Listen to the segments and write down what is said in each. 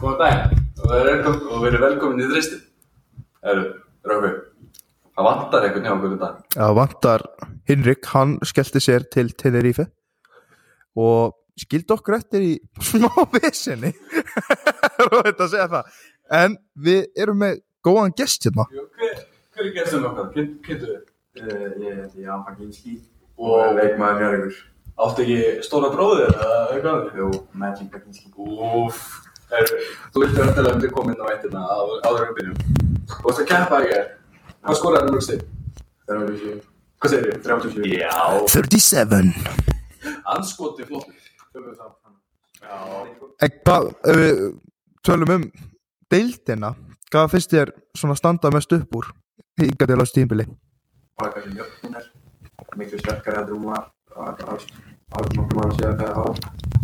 Góðan daginn og verið velkomin, í þristin. Eru, Rökvi, það vantar eitthvað njá okkur í dag. Það vantar Hinrik, hann skellti sér til Tenerife og skildi okkur eftir í smá og þetta að segja það en við erum með góðan gest hérna Hver, hver er gestum okkar? Kynntu við? Uh, ég heiti Jan Paginski Og- leikmaður Njörgur. Áttu ekki stóra bróðir eða eitthvað? Jú, Magic Paginski. Úf, þú ert verið að tala um þig komin á eittina áður við byrjum. Þú varst að keppa ekki er. Hvað skoraði það mjög stig? 37. Hvað segir þið? 37. Já, 37 anskoti flottur. Tökum við það. Já, En hvað, ef við tölum um deildina, hvað finnst þér svona standa mest upp úr hingað til á stímbili? Bara kannski jöfnum er. Miklu sterkari að drúma. Alveg nokkuð maður að segja það á. En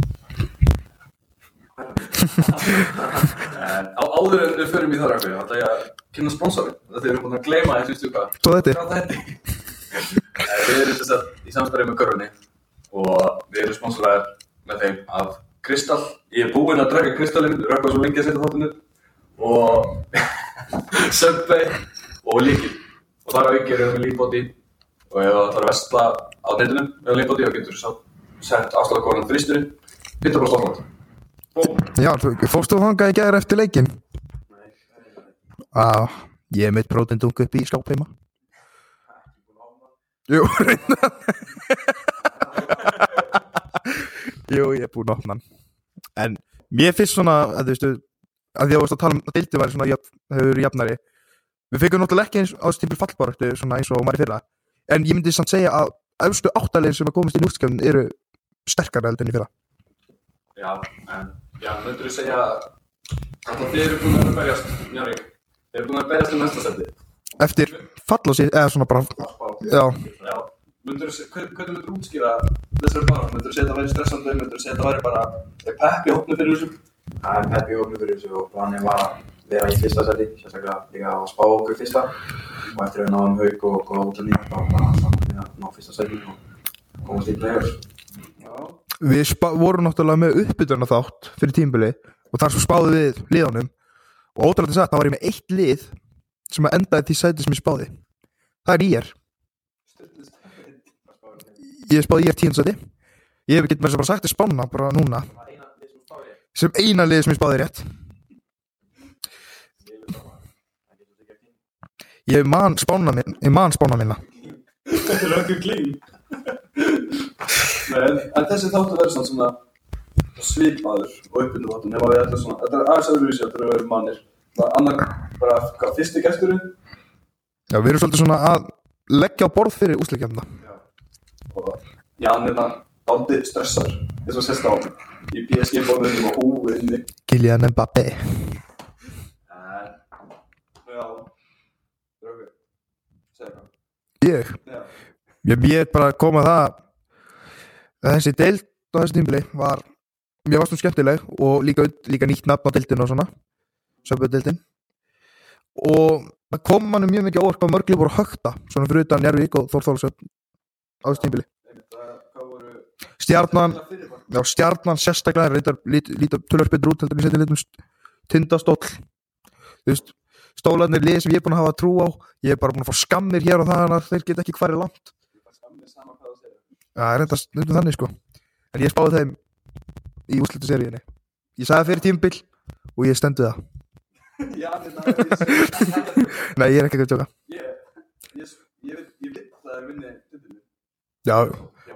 á, áður en við förum í rækvi, þá ætla ég að kynna sponsorinn. Þetta erum búin að gleyma þessu er? Eh, Við erum þess að í samstæði með körfunni og við erum sponsoraðir með þeim af Kristall. Ég er búinn að drekka Kristallinn, rökvað svo lengi að setja þáttinu og Subway og Líkil. Og þar á ekki erum við Lífbóti og ef það þarf að vestla á netinu með Lífbóti þá getur þú sett afslagkóðan þrýsturinn 15% afslátt. Já, þú- fórstu þangað í gæðar eftir leikin? Á, ég er meitt prótendung upp í skáp heima Jú, reynda Jú, ég er búinn að opna hann. En mér finnst svona að þú veistu að því að þú veist að tala um að deildi væri svona jöfn, hefur verið jafnari. Við fengum náttúrulega ekki eins á þessu tímpil fallbaröktu svona eins og maður í fyrra. En ég myndi samt segja að efstu áttalegin sem að komast í núrskjöfn eru sterkara heldur en í fyrra. Já, en já, myndur þú segja að þið eru búin að berjast, Jarvík, þið eru búin að berjast um næsta seti. Eftir falla sér, eða svona bara Já, Já, myndur þú, hvernig myndur þú útskýra þessari bara, myndur þú segja að það væri stressandi, myndur þú segja að það væri bara, er peppi hópnu fyrir þessu? Það er peppi ofnum fyrir þessu og planið var að vera í fyrsta seti. Sérstaklega líka að spá okkur fyrsta. Og eftir að við náðum haug og góða útlunni þá var bara saman að ná fyrsta seti og komast í play-offs. Við vorum náttúrulega með uppbytuna þátt fyrir tímbili og þar spáðum við liðanum og ótrúlega þess að það var ég með eitt lið sem að endaði því sæti sem ég spáði. Það er ég ég spáði ég er tíundsæti ég hef ekki með þess að bara sagt þér spána bara núna. Sem eina lið sem ég spáði rétt. Ég man spána minn ég man spána minna Þetta er okkur klín. En, en þessi þáttu verður svona svipaður og uppbyrnu þáttu, nema við þetta svona, þetta er aðeins öðruvísi, þetta er að vera mannir. Það er annar, bara, hvað, fyrsti gesturinn? já við erum svolítið svona að leggja á borð fyrir úsleikjafna og Jan er það aldrei stressar eins og sérst á hann í PSG bóðunum og húinni Kylian Mbappé. Já ég? Já. Ég, er bara að koma að það að þessi deild á þessu tímbili var mér varst um skemmtileg og líka, líka nýtt nafn á deildinu og svona söpödeildin og það kom manum mjög mikið óvart hvað mörgli voru högta svona fyrir utan Njárvík og Þór Þórsöp á þessu tímbili Stjarnan, já stjarnan sérstaklega lítar tölvöld betur út heldur en setja litum tindastóll. Þú veist stólarnir lið sem ég er búin að hafa trú á ég er bara búin að fá skammir hér og það að þeir get ekki hverju langt Það er skammið sama hvað það er reynda stundum þannig sko. En ég spáði þeim í úrslutu seríunni Ég sagði fyrir tímbil og ég stendu það. Já Nei, ég er ekki að tjóka ég ég ég ég veit að það er vinni Já,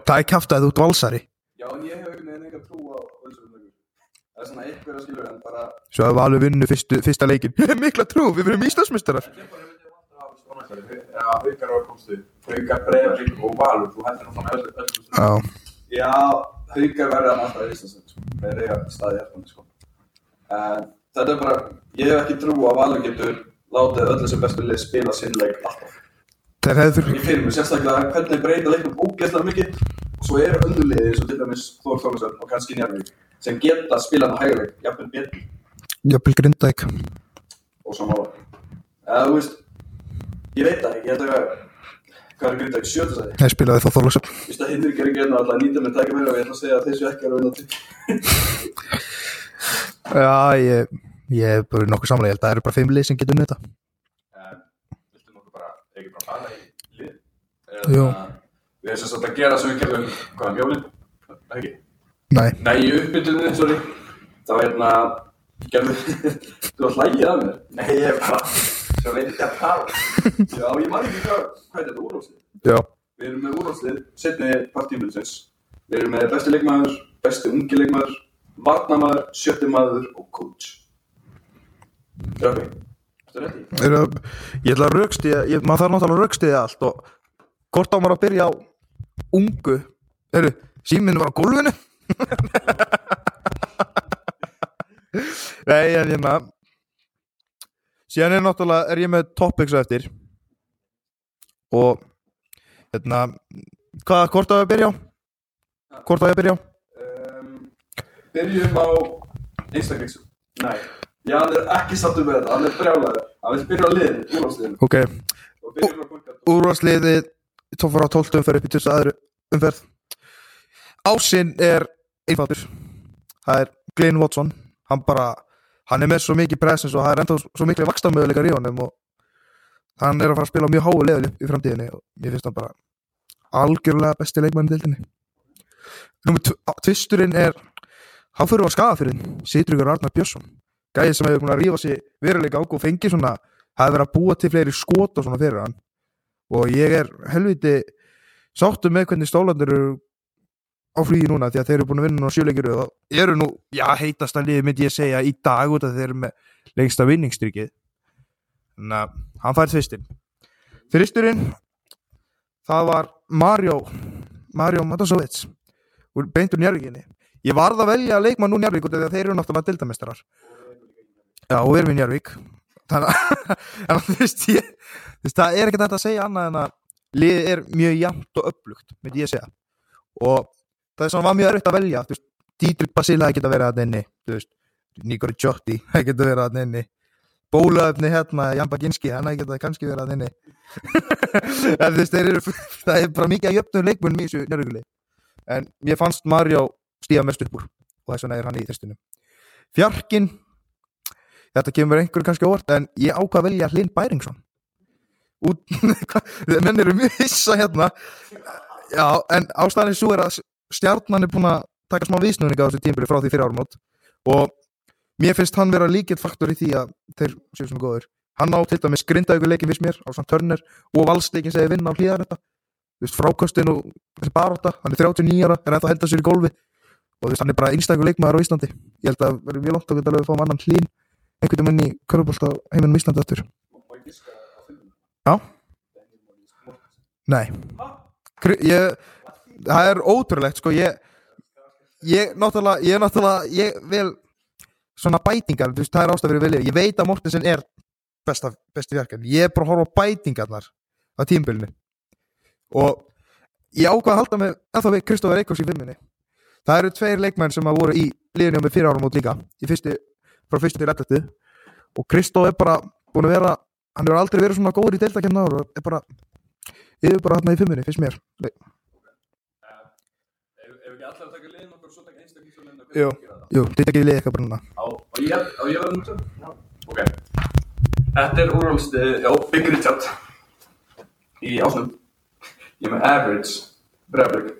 það er kæft að þú ert valsari. Já en ég hef veginn eitthvað trú á það er svona eitthvað að skilja en bara Svo að Valur vinnu fyrstu, fyrsta leikin mikla trú, við verðum íslandsmeistarar. Já, haukar var komstu. Haukar, Breiðablík og Valur. Þú heldur náttúrulega öllu öllu stöðum. Já, haukar verða hann alltaf í Íslandsveit. Þeir eiga staði hjartandi, sko. En þetta er bara, ég hef ekki trú að Valur getur látið öllu sem bestu lið spila sinn leik alltaf. hefðu Ég fyrir mig sérstaklega hvernig breyta leiknum ógeðslega mikið og svo eru önnur liðið og til dæmis Þór Þórsson og kannski Njarvík sem geta spilað á hæguleik, jafnvel betur Jöpil Grindæk og svo mála. Ég veit það ekki, ég held að hvað er Grindag, sjötu sæti? Ég spilaði þá Þorlóksöp Ég veist að Hinrik er ekki enn og alltaf nýta með tækifæri og ég ætla að segja að þessu ekki er að vinna til. Já, ég ég er bara nokkuð samlega, ég held að það eru bara fimm lið sem getur unnið þetta viltu nokkuð bara, ekki bara fara í lið? Jú. Eða, við erum sem sagt að gera sem við gerðum, hvaðan jólinn? Ekki? Nei, Nei, í uppbytunni, sorry. Það var hérna, gerðu, þú var hlægið af mér. Nei, ég er svo veit að tala. Já, ég man ekki hvað, hvað er þetta úrváslið? já, Við erum með úrváslið, setni partímilsins. Við erum með besti leikmaður, besti ungi leikmaður, varnamaður, sjötti maður og coach. Dröfi, ég ætla að raukstiða ég, maður þarf náttúrulega að raukstiða allt og hvort á maður að byrja á ungu eru, síminu var á gólfinu nei, en hérna síðan er náttúrulega er ég með topics á eftir og hérna hvað, hvort að byrja á hvort að byrja á Um, byrjum á einstaklingsum. Nei, já, hann er ekki sattur með þetta, hann er brjálæður. Hann vil byrja á liðinu, úrváslið. ok, punktum. úrvarsliðið tófar á 12 umferð upp í 20 aðru umferð ásinn er einfaldur það er Glenn Watson hann bara, hann er með svo mikið presens og það er ennþá svo miklu vakstamöðuleikar í honum og hann er að fara að spila á mjög háu leðli í framtíðinni og ég finnst hann bara algjörlega besti leikmann í tv- á- tvisturinn er hann fyrir á skafafyrinn Sitrugur Arnar Björnsson. Gæði sem hefur búin að rífa sig veruleika ágóð og fengi svona, hafi verið að búa til fleiri skot og svona fyrir hann. Og ég er helviti sáttu með hvernig stólandur eru á flugi núna því að þeir eru búin að vinna nú sjöleikir og eru nú, já, heitasta liði myndi ég segja í dag út af þeir eru með lengsta vinningstrykið þannig að hann fær þvistinn fyrsturinn það var Mario Mario Matasovits úr beint úr Njárvíkinni ég varð að velja leikmann úr Njárvík út af því að þeir eru náttúrulega dildamestrar já, og við erum í Njárvík þannig að en þú veist, ég, það er ekki þetta að segja annað en að liðið er mjög jafnt og upplugt myndi ég segja. Og það var mjög erfitt að velja veist, Dietrich Basila geta verið að veist, Nikori Giotti geta verið að inni bólaöfni hérna, Jan Baginski, hann geta kannski verið að eru það er bara mikið að jöfnum leikmunum í þessu njörguli en mér fannst Mario stíða mest upp úr og þess vegna er hann í þestunum Fjarkin þetta kemur einhverju kannski óvart en ég ákvað að velja Hlinn Bæringsson. Út, menn eru mjög hissa hérna. Já, en ástæðan er svo er að stjarnan er búin að taka smá vísnúninga á þessu tímbili frá því fyrir árumót og mér finnst hann vera líkitt faktor í því að þeir séu svona góður hann á til dæmis grindaðugur leikin fyrst mér á samt törnir og valsleikin segi vinna á hlýðar þetta. Þú veist, frákostin og þessi baróta hann er 39 ára, er ennþá að henda sér í gólfi og þú veist, hann er bara einstækur leikmaður á Íslandi. Ég held að verður mjög langt að geta alveg að fá annan hlýn einhvern veginn í körfubólta heiminum Íslandi fimmuna? Já. Nei. Ég, Það er ótrúlegt sko Ég, ég náttúrulega Ég náttúrulega, ég vil Svona bætingar, þú veist, það er ástæð fyrir vilja Ég veit að Mortensen er besta, besti verkan Ég er bara að horfa bætingarnar Á tímbilinu Og ég ákvað að halda með ennþá við Kristoffer Eikos í filminni Það eru tveir leikmenn sem að voru í liðinu með fyrir árum út líka Í fyrstu, frá fyrstu til eftirtu Og Kristof er bara búin að vera Hann hefur aldrei verið svona góður í deildakefna og er bara yfir bara hérna í fimmunni, finnst mér allar að taka liðin okkur og svo taka einstaklingsum Jú. Jú, þetta ekki liðið eitthvað bara núna Á, á ég, ég verður núttu? Já. Ok. Þetta er úrvalstið, já, Big Richard í ásnum. Ég er með Average, Breiðablík.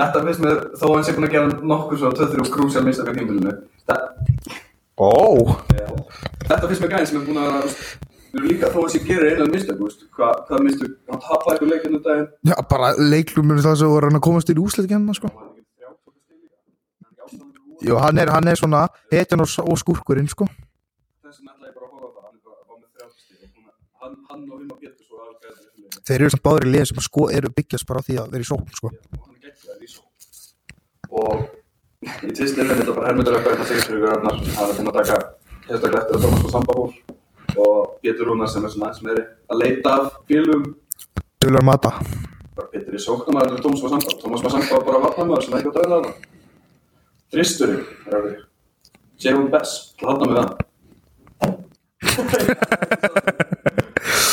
Þetta finnst mér, þó að hann sé búin að gera nokkur svona 2-3 krúsjál mistakar tímbilinu. Ó Þetta finnst mér gæðin sem er búin að, erum líka, þó að sé gerir þú veist, hvað, hvað mistak, hann tapaði eitthvað leikinu daginn. Já, bara leiklumur það sem voru hann að komast úslit hérna, sko er. Jú, hann er, hann er svona hetjan og, og skúrkurinn, sko Þess vegna ætla ég bara að horfa á það, hann er bara með 30 stíð. Hann, hann og Hilmar Pétur svo alveg gæði þessu leik. Þeir eru samt báður í liðin sem sko eru byggjast bara á því að vera í sókn, sko og hann geggjaður í svo og í tvistinu þetta bara helmyndur er að að og og Pétur Rúnar sem er svona aðeins meiri að leita af félum Dular mata. Pétur í sóknarmæður og og Samba Thomas og Samba var bara vatnamæður sem eitthvað döðlega þarna Þristurinn er að við Jérón Bess, að halda með það.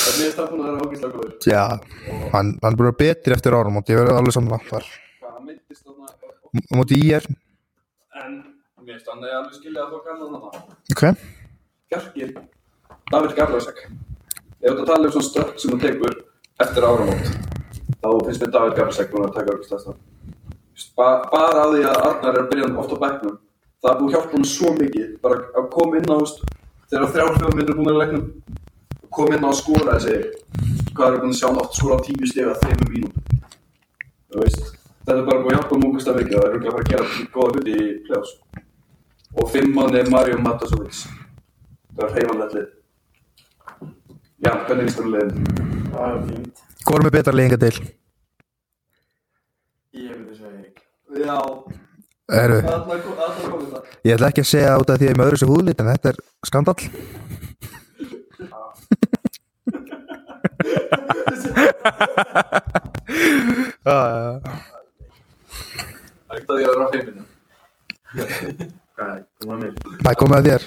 Það er það búinn að vera ógíslega góður. Já, hann, hann er að vera betri eftir árum og ég verður alveg saman þar hvað meittist þarna Á móti í er en mér finnst hann er alveg skilja að þó kannan hana. Ok, Bjarki, David Gabrielsek. Ef þú tala um svona stökk sem þú tekur eftir áramót, þá finnst mér David Gabrielsek núna að taka upp stæðst ba bara að því að Arnar er að byrja ofta bæknum, það er búið að hjálpa hann svo mikið, bara að koma inn á, þegar þrjár fjóðum minnur búin að leiknum, koma inn á að skora þessi, hvað er búin að sjá hann oft skora á tíu steg að þreymur mínútum. Þú veist, þetta er bara búið að hjálpa hann múkast að mikið, það er rúglega að fara að gera góða Já, hvernig líst þú liðin? Það er fínt. hvað er með betra leiðinga til? Ég myndi segja Erik. Já, Heru, þarna kom þarna kom þetta. ég ætla ekki að segja út af því að ég er öðru sér húðlit en þetta er skandall uh, Það er ekkert að ég að á heiminu. Hvað er, maður mér? Það er komið að þér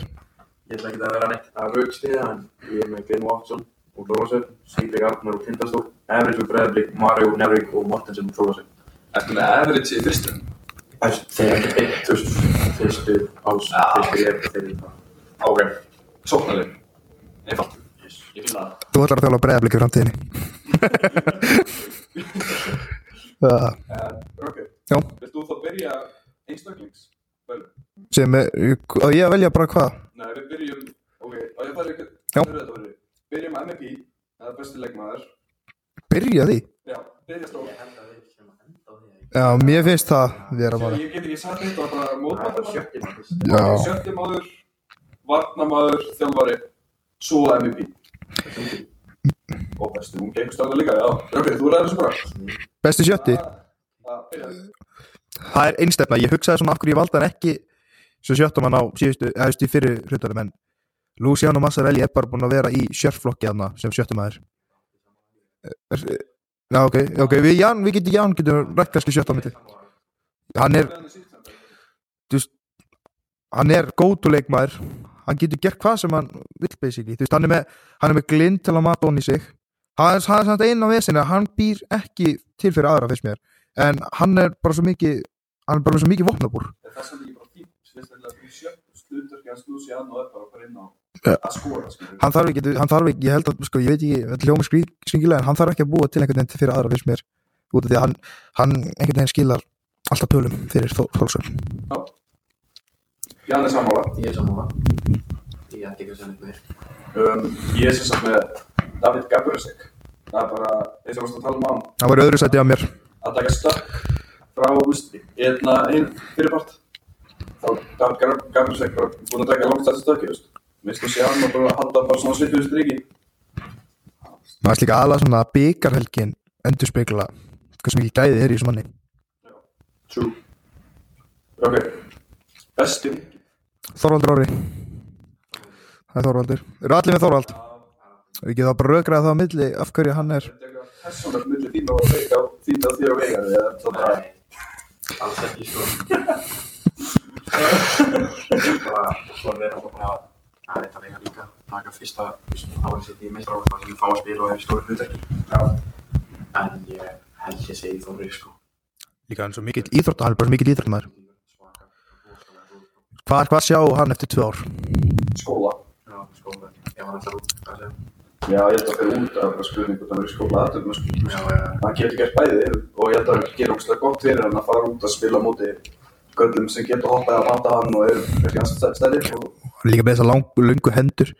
Ég ætla ekki að vera neitt að raukstiða en ég er með Glenn Watson og Þorvarsson, Sýbrik Arnar og Tindastól, Everett og Breðablik, Mario Nevrik og Mortensen og Þorvarsson. Ertu með average í fyrstum? Eitt, þú veist, fyrstu ás, fyrstu ég, þeir eru það. Ok. Sóknarlið. Einfalt. Ég finn það. Þú ætlar að þjála breiðabliki framtíðinni uh, Ok. Vilt þú þá byrja einstaklings? Sem er, á ég að velja bara hvað Nei, við byrjum, ok, á ég að fara ykkur, hvernig er þetta verið? Byrjum með MVP, það er besti leikmaður. Byrja því Já, byrja stóð. Ég held að við sem að enda á því að Já, mér finnst það vera bara Ég get ekki sagt þetta, það var bara það sjötti maður. Já, Sjötti maður, varnamaður, þjálfari, svo MVP. Og besti, hún gengur stáðan líka, já. Ok, þú ræður þessu bara. besti sjötti Það. Það er einstefna, ég hugsaði svona akkur ég valda hann ekki svo sjöttum hann á síðustu, veist, í fyrir hlutunum en Luciano Massarelli er bara búin að vera í sjörflokki hann sem sjöttumæður Já, ok, ok, við Jan, við getum Jan getum rætt kannski sjöttum mitt Hann er, veist hann er gótuleikmaður hann getur gert hvað sem hann vill basically, þú veist, hann er með hann er með glind til að mata honni í sig. Hann er, er samt einn á vesinni, hann býr ekki til fyrir aðra fyrst mér. En hann er bara svo mikið hann er bara svo mikið vopnabúr. Það er það er sjött hann þarf ekki, hann þarf ekki, ég held að sko, ég veit ekki, þetta hljóma skringilega en hann þarf ekki að búa til einhvern veginn fyrir aðra fyrst mér út af því að hann, hann einhvern veginn skilar alltaf tölum fyrir Þólsson Jan er sammála. Ég er sammála. Ég ætti ekki að segja meir. Um, ég er sem sagt með David Gabrielsek. Það er bara, eins og varst að tala um hann, hann var öðru sæti á mér að taka stökk frá einna einn fyrirpart. Þá Gab- Gabrielsek bara búin að taka langt þetta stökki, veist. Minnst þú sé hann og bara að halda bara svona svipuðu striki. maður slíka aðla svona byggarhelgin endur spekla hvað sem ekki gæði er í þessu manni True. Ok. Besti. Þorvaldur Orri það er Þorvaldur, eru allir með Þorvald við getum þá bara rökraða það á milli af hverju hann er Er eitthvað persónlegt milli þín og veika þín og þér og veigar eða er það bara Alls ekki sko. Bara svo vera bara að að þetta vega líka. Taka fyrsta árið sitt í meistráðum sem ég fá að spila og er í stóru hlutverki. En ég held ég segi Þorri sko. líka er svo mikill íþrótt, hann er bara mikill rosalega góð. hvað, hvað sjá hann eftir tvö ár skóla? Já, sko, ef hann ætlar út, hvað segja? Já, ég held að fyrir út að bara hann er í skóla aðtöfum sko. Já, já, hann getur gert bæði og ég held að það gerir ógstlega hann að að göllum sem getur hoppað að mata hann og eru kannski hans og líka með þessar lang, lungu hendur.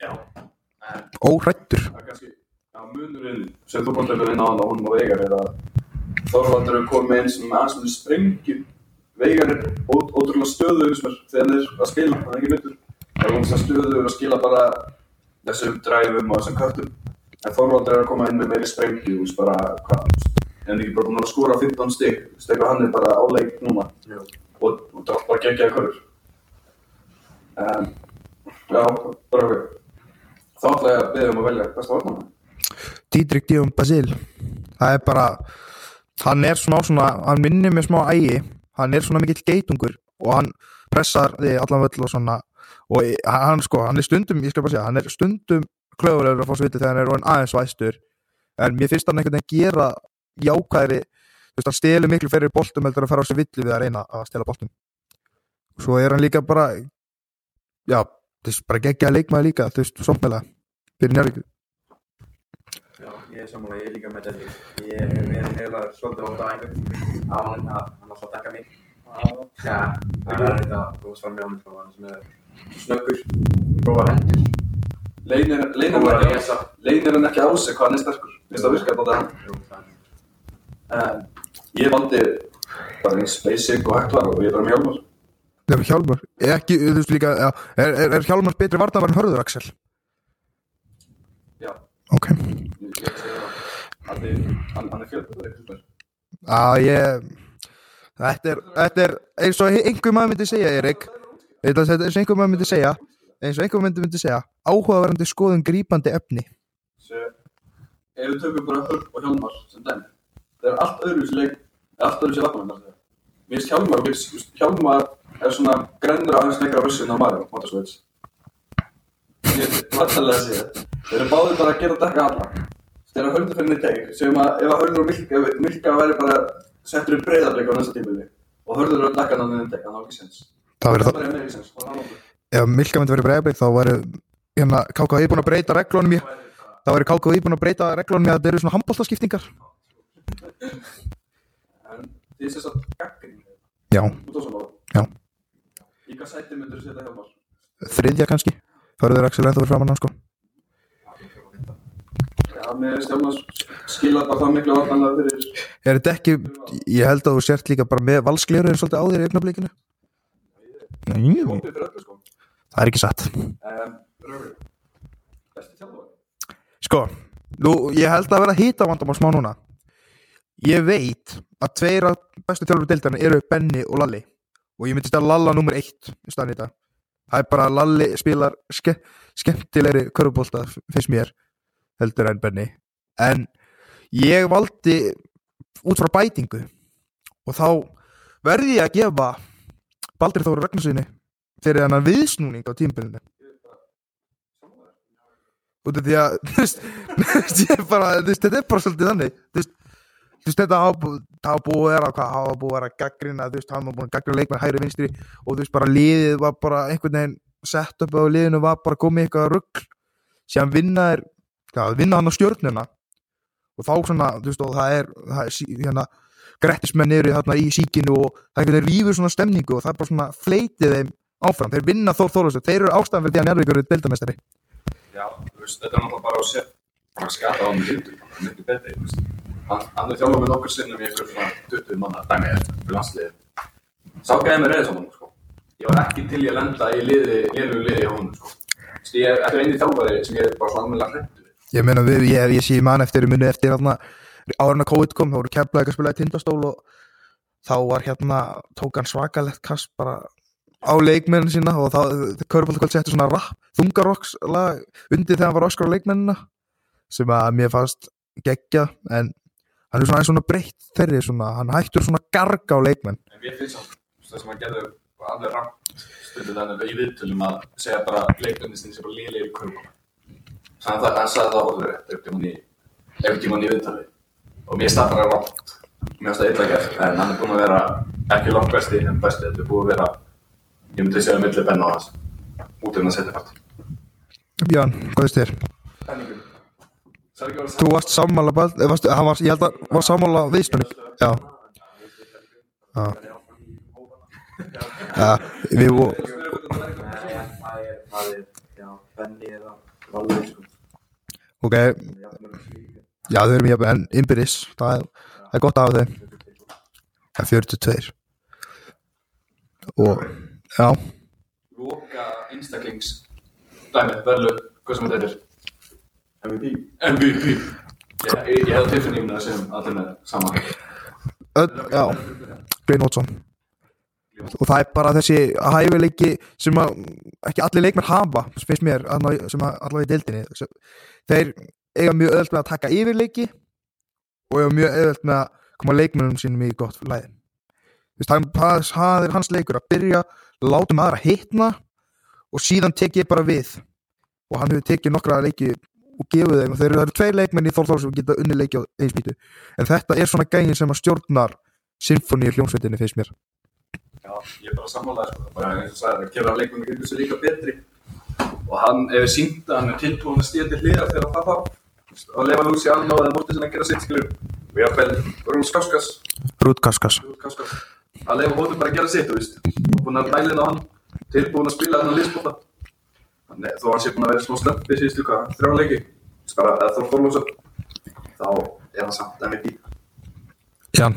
Já, óhrættur það er kannski já, munurinn sem þú búin að vinna á hann og hún og Veigar er að Þorvaldur er komið einn sem aðeins með sprengju Veigar er ótrúlega er þegar hann er að spila, hann er ekki myndur það er hann stöðugur að skila bara þessum dræfum og þessum köttum. En Þorvaldur er að koma inn með meiri sprengju þú veist bara, hvað, en ekki bara búin að skora 15 stig, þú veist eitthvað hann er bara áleik núna? Já. Og, geggjaði körur um, Já, bara okkur Þá ætla ég að beða um að velja besta varnamann Didrik Díum Basil. Það er bara hann er smá svona, hann minnir mér smá ægi. Hann er svona mikill geitungur og hann pressar þig allan völl og svona. Og hann sko, hann er stundum ég skal bara segja, hann er stundum klöfulegur að fá sviti þegar hann er orðinn aðeins væstur. En mér finnst hann einhvern veginn gera jákvæðri, þú veist, hann stelur miklu fyrir boltum heldur að fara á sig villu við að reyna að stela boltum svo er hann líka bara já, þú veist, bara geggja leikmaður líka, þú veist, sóknarlega fyrir Njarvík Já, ég er sammála, ég er líka með Delli. Ég er með heila svolítið ótt á einhvern. Á hann, hann svo að dekka mig. Já, það er þetta góðs fram með honum, hann sem er snöggur, góða hendur. Leynir hann ekki á sig hvað hann er sterkur finnst það virkað á er. en ég valdi bara eins basic og hægt var og ég er bara með hjálmar Nefnir Hjálmar, ekki, þú veist líka er, er, er Hjálmar betri varnavar en Hörður Axel? já, Ok, það hann er, fjölbreyttur að ég þetta er, þetta er eins og einhver maður myndi segja, Erik. Er eins og einhver maður myndi segja eins og einhver myndi myndi segja áhugaverandi skoðun grípandi efni. Sér, ef við tökum bara Hörg og Hjálmar sem dæmi, það er allt öðru leik, allt öðru sér vatnum mér finnst Hjálmar, Hjálmar er svona grennur aðeins leikra vössin á Mario, Motorswitch. Ég er vantarlega að segja þeir eru báðir bara að gera dekka alla. Þegar höldur fyrir neitt teik sem að ef að höldur og Milka, Milka væri bara settur upp breyðarbleik á næsta tímili og höldur að dekka hann neitt teik, hann á ekki sens það verður það það, er ekki sens, ef Milka myndi verið bregðarbreið þá væri hérna KKI búin að breyta reglunum í þá væri KKI búin að breyta reglunum í að þetta eru svona handbóltaskiptingar en því þess að á hvað sæti myndur setja Hjálmar? þriðja kannski. Hörður Axel ennþá fyrir framann hann sko. Já, mér finnst Hjálmar skila bara það miklu vartanlega fyrir er þetta ekki, ég held að þú sért líka bara með valskleru en svolítið á þér í augnablikinu. Nei, sko. Það er ekki satt. Sko, nú, ég held að vera hýta vandamál smá núna. Ég veit að tveir af bestu þjálfur deildarinn eru Benni og Lalli og ég myndi stæða Lalla nummer eitt í staðan í þetta Það er bara að Lalli spilar ske skemmtilegri körfubólta finnst mér heldur en Benni. En ég valdi út frá bætingu. Og þá verði ég að gefa Baldur Þóru Ragnarssoni fyrir hann viðsnúning á tímbilinu út af því að þetta er bara svolítið þannig. Þú veist, þú veist þetta hafa búið að vera hvað, hafa búið að vera gaggrina þú veist, hafa búið að gaggrina leikmenn hægri vinstri og þú veist, bara liðið var bara einhvern veginn sett upp á liðinu var bara komið eitthvað rugg síðan vinna er, hvað, vinna hann á stjörnuna. Og þá svona, þú veist, og það er, það er hérna, grettismenn eru þarna í síkinu og það einhvern veginn rýfur svona stemningu og það er bara svona fleitið þeim áfram, þeir vinna Þór Þólasson, þeir eru ástæðan fyrir því að Njárvíkur eru deildamestari Já, þú veist, þetta er náttúrulega bara að sé bara skata á hann gildur, Hann, hann er þjálfað með nokkur sinnum í einhver svona 20 manna dæmi eftir fyrir landsliðið. Sá gæði mér reyðis á honum, sko. Ég var ekki til í að lenda í liði, liðlegu liði á honum, sko. Veist, ég er ekki eini þjálfari sem ég er bara svona almennilega hrettu við. Ég meina við, ég, ég sé mann eftir muni eftir hérna, að COVID kom, þá voru kemlaði að spila í tindastól og þá var hérna, tók hann svakalegt kast bara á leikmennin sína og þá, Körbáltakvöld setti svona rap, þungarokks lag undir þegar hann var öskar á leikmennina sem að mér fannst geggja en hann er svona, svona breytt þeirri svona, hann hættur svona garga á leikmenn En mér finnst það, það sem að gerði alveg rangt stundum þannig í viðtölum að segja bara leikmennistinn sem bara liðlegir í körpuna. Þannig að hann sagði það orður rétt ef tímann í, viðtali. Og mér það bara rangt. Mér það illa gert, en hann er búinn að vera ekki langt besti, en besti. Þetta er búið að vera, ég myndi segja milli benna á hans, út en að setja part. Björn, hvað veist þér? Penningum. Særi ekki að vera Þú varst sammála, eh, varstu, hann var, ég held að var sammála viðstunni Já. Já. Já, við vorum. Ok, já þau erum en innbyrðis, það það er gott af þeim Það er 42 Og, já, loka einstaklings dæmi, verðlu, hvað sem þetta er. MVP. MVP Ég, ég, hef tilfinninguna sem allir með saman öll, já. Grein Watson. Og það er bara þessi hæfileiki sem að ekki allir leikmenn hafa finnst mér, sem að allavega í deildinni. Þeir eiga mjög öðvöld með að taka yfirleiki og eiga mjög öðvöld með að koma leikmennum sínum í gott læði Vist, það, er hans leikur að byrja látum aðra hitna og síðan tek ég bara við. Og hann hefur tekið nokkra leiki og gefið þeim og þeir eru, tveir leikmenn í Þórþór sem geta unni leiki á einsmítu en þetta er svona gægin sem að stjórnar symfóníu hljómsveitinni finnst mér. Já, ég er bara sammálaði sko, bara eins og sagði að gera leikmennu kringu sig líka betri. Og hann hefur sínt að hann er tilbúin að til hliðar þegar það veist, að lefa Lúsi Alma og það móti sem að gera sitt skilur og ég hafði Káskas að lefa hóttum bara að gera sitt, þú veist. Og búin að á hann, tilbúin að spila þennan liðsbóta Þannig þó hann sé búin að vera smá slöppi síðustu hvað, þrjá leiki Þú veist, bara að þá fórlósa þá er hann samt MVP Jan,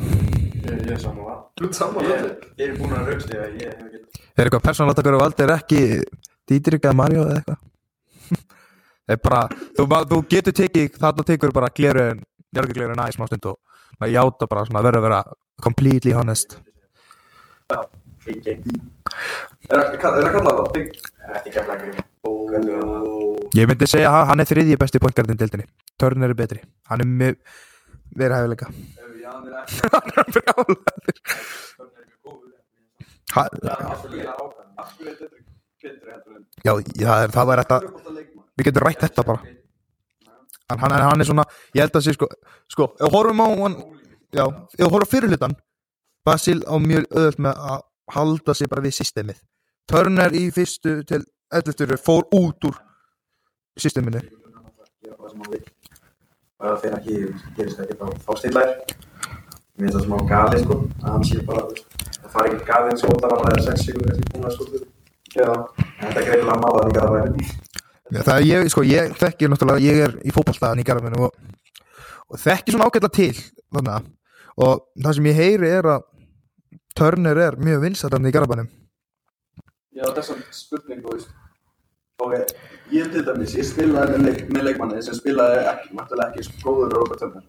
Ég er sammála. Þú ert sammála Ég þetta? ég er búinn að raukst ég ég hef ekki... er eitthvað persónalegt að vera valdi er ekki Didrik eða Mario eða eitthvað Það er bara, þú, þú getur tekið þarna tekur bara gleruðin Jörgugleruðin aðeins smá stund og maður játa bara svona að vera að vera completely honest Ekki ekki. Er það kallað það? Ekki kemla ekki. Ég myndi segja að hann er þriðji besti pointgardin dildinni Turner er betri, hann er með verið hæfileika Hann er er er er en Já, já, það var þetta? Við getum rætt þetta bara hann, hann, hann er svona, ég held að sé sko Sko, ef horfum á hann Já, ef horfum fyrirlutan Basil á mjög öðvöld með að halda sig bara við systemið Turner í fyrstu til 11. fór út úr systeminu bara. Og það fyrir ekki, gerist ekki þá, stillar. Mér finnst það smá gali sko, að hann sé bara, það fari ekki galið skótar að það er 6 sekundur eftir búin að en þetta er greiðilega líka að væri. Já, Það er ég, sko, ég þekki náttúrulega, ég er í fótballtaðan í garðinu og, og þekki svona ágætla til þannig að, og það sem ég heyri er að Turner er mjög vinsættan í garðabænum. Já, þessar spurning, þú veist. Ok, ég til dæmis, ég spilaði með, leik, með leikmanni sem spilaði ekki, náttúrulega ekki svo góður Robert Turner.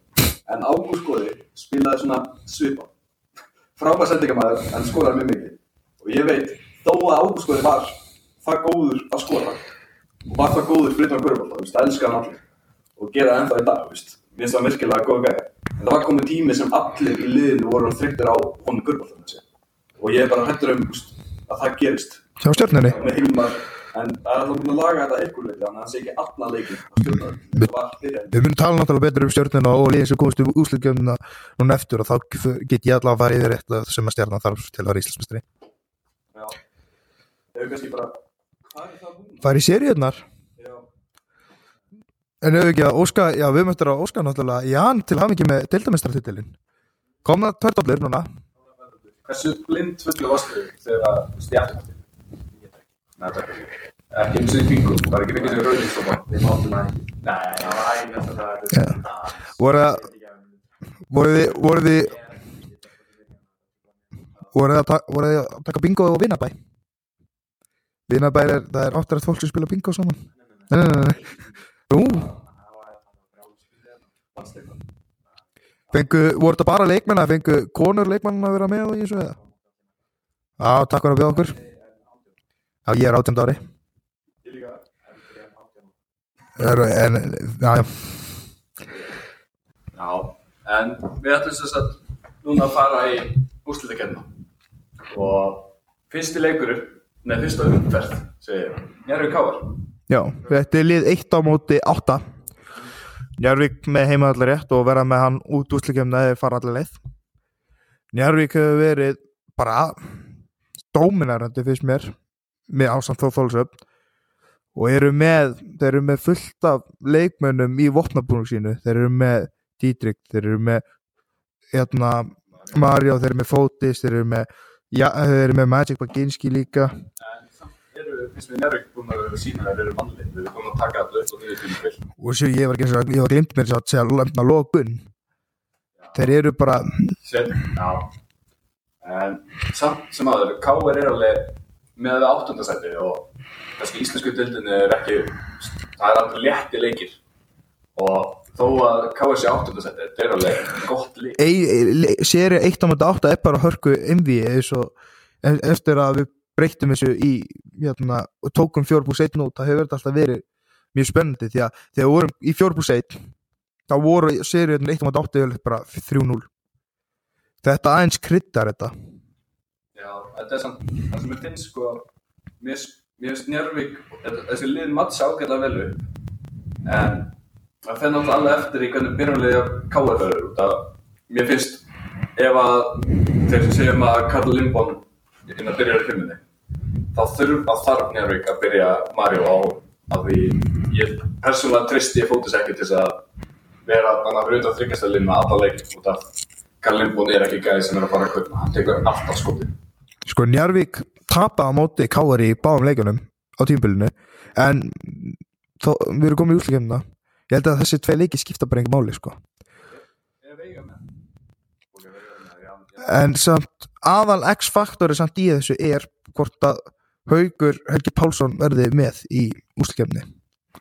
En Ágúst Góði spilaði svona svipa Frábær sendingamæður, en skoraði mjög mikið. Og ég veit, þó að Ágúst Góði var það góður að skora Og var það góður það kvörubálta, þú veist, það elskar hann allir Og gera það ennþá í dag, Mér finnst það virkilega góð gæði En það var komið tími sem allir í liðinu voru þrygtir á honum kvörubálta Og ég er bara hættur um, að það gerist hjá Hilmar. En það er alltaf búin að laga þetta eitthvað leiti þannig að það sé ekki allan leikin stjórna þetta fyrir Við munum tala náttúrulega betur um stjórnuna og liðin sem komast um úslutkjöfnuna núna eftir og þá get ég allavega að fara yfir eitt sem að stjarnan þarf til að vera íslensmestri. Já. Hefur kannski bara, hvað er það núna? Fara í seríunar, Já. En ef ekki að Óska, já við möttum að Óska náttúrulega, Jan til hafa ekki með deildamestartitilin. Kom það tvördoblir núna, Hversu blind fullu varstu þegar það er ekki. Eins og í kringum, bara ekki mikið sem rauðinstópa. Við máttum að Nei, það var ægir þetta það Já. voru það, voru þið, voru þið, voru þið að, að taka bingo og vinnabæ? Vinnabæ er, það er áttrætt fólk sem spila bingo saman. Nei, nei, nei, nei. Fengu, voru þetta bara leikmenn að fengu konur leikmenn að vera með í þessu eða? Já, takk fyrir að bjóða okkur. Já, ég er átjönd ári. Ég líka. En, já, já. Já, en við ætlum þess að núna að fara í úrslitakenna og fyrsti leikurinn, nei fyrsta umferð, segir Njárvík Káar. Já, þetta er lið 1 á móti 8 Njarvík með heimaðallar rétt og vera með hann út úrslikjumna eða fara allar leið. Njarvík hefur verið bara dóminærandi fyrst mér með ásamt þó þólsöp og eru með, þeir eru með fullt af leikmönnum í vopnabúning sínu. Þeir eru með Dietrich, þeir eru með hérna Mario, þeir eru með Fotis, þeir eru með ja, þeir eru með Magic Baginski líka finnst við Njárvík búin að sína þeir eru mannlið, við erum búin að taka allir upp og þeir eru fyrir og sér ég var ekki eins og ég var glimt mér að segja lemna lókun þeir eru bara Sér, já. En samt sem aður, Káar er alveg með það áttundasæti og kannski íslensku dildinni er ekki, það er alveg létti leikir. Og þó að Káar sé áttundasæti, þetta er alveg gott lík. séri 1 á móti 8 er bara hörku og e- eftir að við breyttum þessu í hérna, og tókum 4.1 út það hefur alltaf verið mjög spennandi því að þegar við vorum í 4.1 þá voru séri 1 á móti 8 yfirleitt bara 3-0 þetta aðeins kryddar þetta. Já, þetta er samt, það sem er finnst sko, mér finnst Njörvík, þessi lið mattsa ágætlega vel upp, en það fer náttúrulega alveg eftir í hvernig byrjumliði af Káar verður út að mér finnst ef að þeir sem segjum að Karl Lindbón inn að byrja í fimmunni þá þurf að þarf Njárvík að byrja Mario á að því ég persónulega tristi ég fótis ekki til þess að vera þannig að utan þryggjastalinn með alla leik út af Karl Lindbón er ekki gæði sem er að fara að kaupa. Hann tekur alltaf skoti. Sko Njarvík tapaði á móti Káar í báðum leikunum á tímbilinu en þó, við erum komin í úrslikefnina ég held að þessi tvei leiki skipta bara engin máli sko. en samt aðal X-faktori samt í þessu er hvort að Haugur Helgi Pálsson verði með í úrslikefni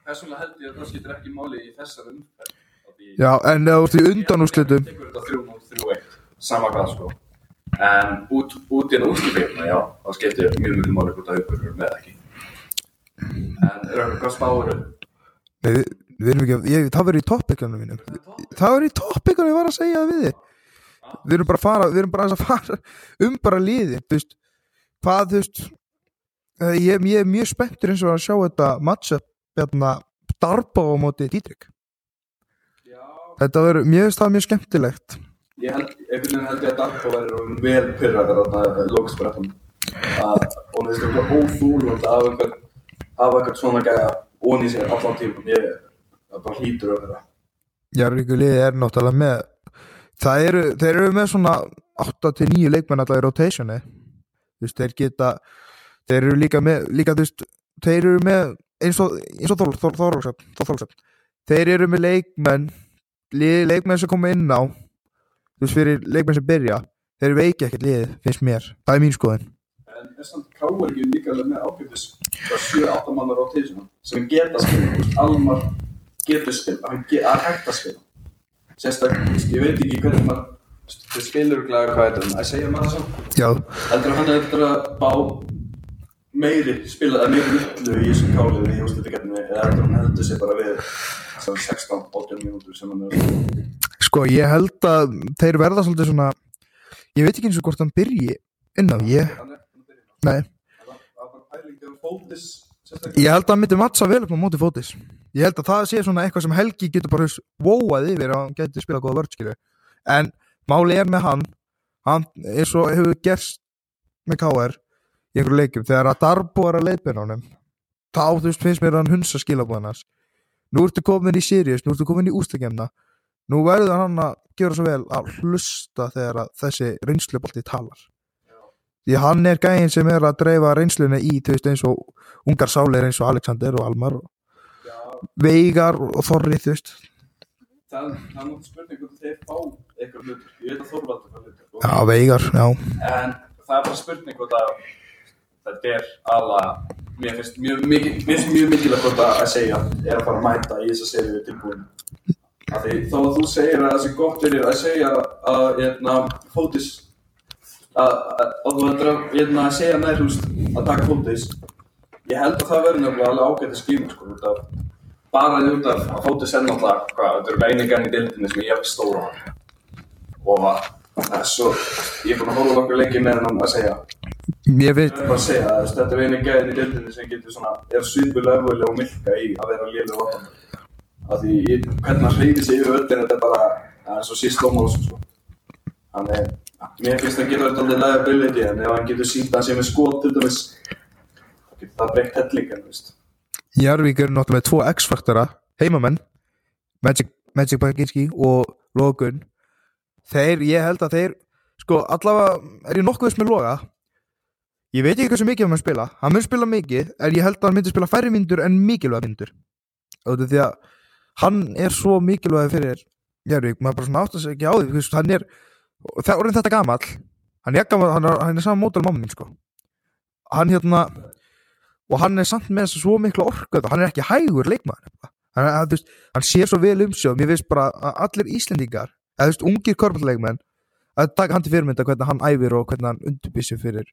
Persónulega held ég að það skiptir ekki máli í þessar því- Já, en þú ert í undan úrslitum tekur þetta 3-0, 3-1 sama hvað sko. En út, út í enn útskipinguna, já þá skiptir mjög mjög máli hvort að haugur eru með ekki. En er eitthvað hvað spáur Nei, við, erum ekki, ég, það verður í toppikanum mínum. Það verður í toppikanum, ég var að segja það við þig. Við erum bara að fara, við erum bara að fara um bara liði, þú veist. Hvað, þú veist ég, ég er mjög spenntur eins og að sjá þetta matchup, hérna Darbo á móti Dítrik já, þetta verður, finnst það mjög skemmtilegt. Ég held, einhvern veginn held ég að Darko verður vel pyrraður þarna lóksbrettum að og það er eitthvað óþúlund af einhvern af einhvern svona gæja onni sér allan tímum ég það bara hlýtur að vera. Jarvíku liði er náttúrulega með það eru, þeir eru með svona 8-9 leikmenn alltaf í rotationi. Þú veist, þeir geta þeir eru líka með, líka veist þeir eru með, eins og og Þórólfsson, Þór Þórólfsson. Þeir eru með leikmenn leikmenn sem koma inn á þú veist, fyrir leikmenn sem byrja þeir veiki ekkert liðið, finnst mér. Það er mín skoðun. En er samt káur ekki líka með ágætis 7-8 mannar á tísuna sem geta veist, Almar getur ge er hægt að spila. Sérstaklega, ég veit ekki hvernig maður spilur glæður hvað er að segja maður já, heldur að hann er eftir að bá meiri spila, eða meiri yllu í þessum kálið í úrslutakeppninni eða heldur hann heldur sig bara við þessar 16-18 mínútur sem hann er sko, ég held að þeir verða svolítið svona ég veit ekki eins og hvort hann byrji inn á, ég, er- er nei. Ég held að hann myndi mattsa vel upp á móti fótis. Ég held að það sé svona eitthvað sem Helgi getur bara vóað yfir að hann getur spilað góða vörðskilu En máli er með hann Hann eins og hefur gerst með KR í einhverju leikjum. Þegar að Darbo er að leipina honum þá þú veist finnst mér hann hunsa skilabóðan hans. Nú ertu komin í Sirius, nú ertu komin í ústakemna Nú verður hann að gera svo vel að hlusta þegar að þessi reynslubolti talar. Því hann er gæðin sem er að dreifa reynslunni í, þú veist, eins og ungar sálir eins og Alexander og Almar Já, Veigar og Þorri, þú veist. Það það er náttúrulega spurning hvort þeir fá eitthvað hlutur. Ég veit að Þorvaldur. Já, Veigar, já. En það er bara spurning hvort að þetta er alla, mér finnst mjög, mikilvægt að segja er að fara að mæta í þessa serið tilbúin. Af því þó að þú segir að það sé gott fyrir að segja að hérna, fótis að, að, að þú að hérna, segja nær húst að taka fótis ég held að það verður nefnilega alveg ágætt að skýma sko, bara því út af að fótis er náttúrulega hvað, þetta eru einingarn í dildinni sem er jafn stóra og að það er svo ég er búin að hóla okkur lengi með hann að segja Mér veit, Ég er bara að segja að þetta er einu gæðin í dildinni sem getur svona, er svipulega öfulega og milka í að vera lélu vatn af því ég- hvernig hann hreyfir sig yfir öllin þetta er bara, það er svo síst lómál sko. hann er, mér finnst að geta þetta alveg liability en ef hann getur sínt að sé með skot til dæmis þá getur það breykt hellingan, veist. Jarvík er náttúrulega með tvo X-faktora heimamenn Magic, Magic Baginski og Logun Þeir, ég held að þeir sko, allavega er ég nokkuð þess með Loga Ég veit ekki hversu mikið hann mun spila. Hann mun spila mikið, en ég held að hann myndi spila færri myndur en mikilvæg myndur Því að hann er svo mikilvæg fyrir Jarvík, maður bara svona átt að segja ekki á því þú veist, hann er, það er orðin þetta gamall. Hann er, er, er saman mótal mamma mín sko. Hann hérna og hann er samt með svo miklu orku hann er ekki hægur leikmaður hann, hann, þú veist, hann sér svo vel um sig og mér finnst bara að allir Íslendingar eða þú veist, ungir korfballleikmenn að taka hann til fyrirmynda hvernig hann æfir og hvernig hann undirbýsir fyrir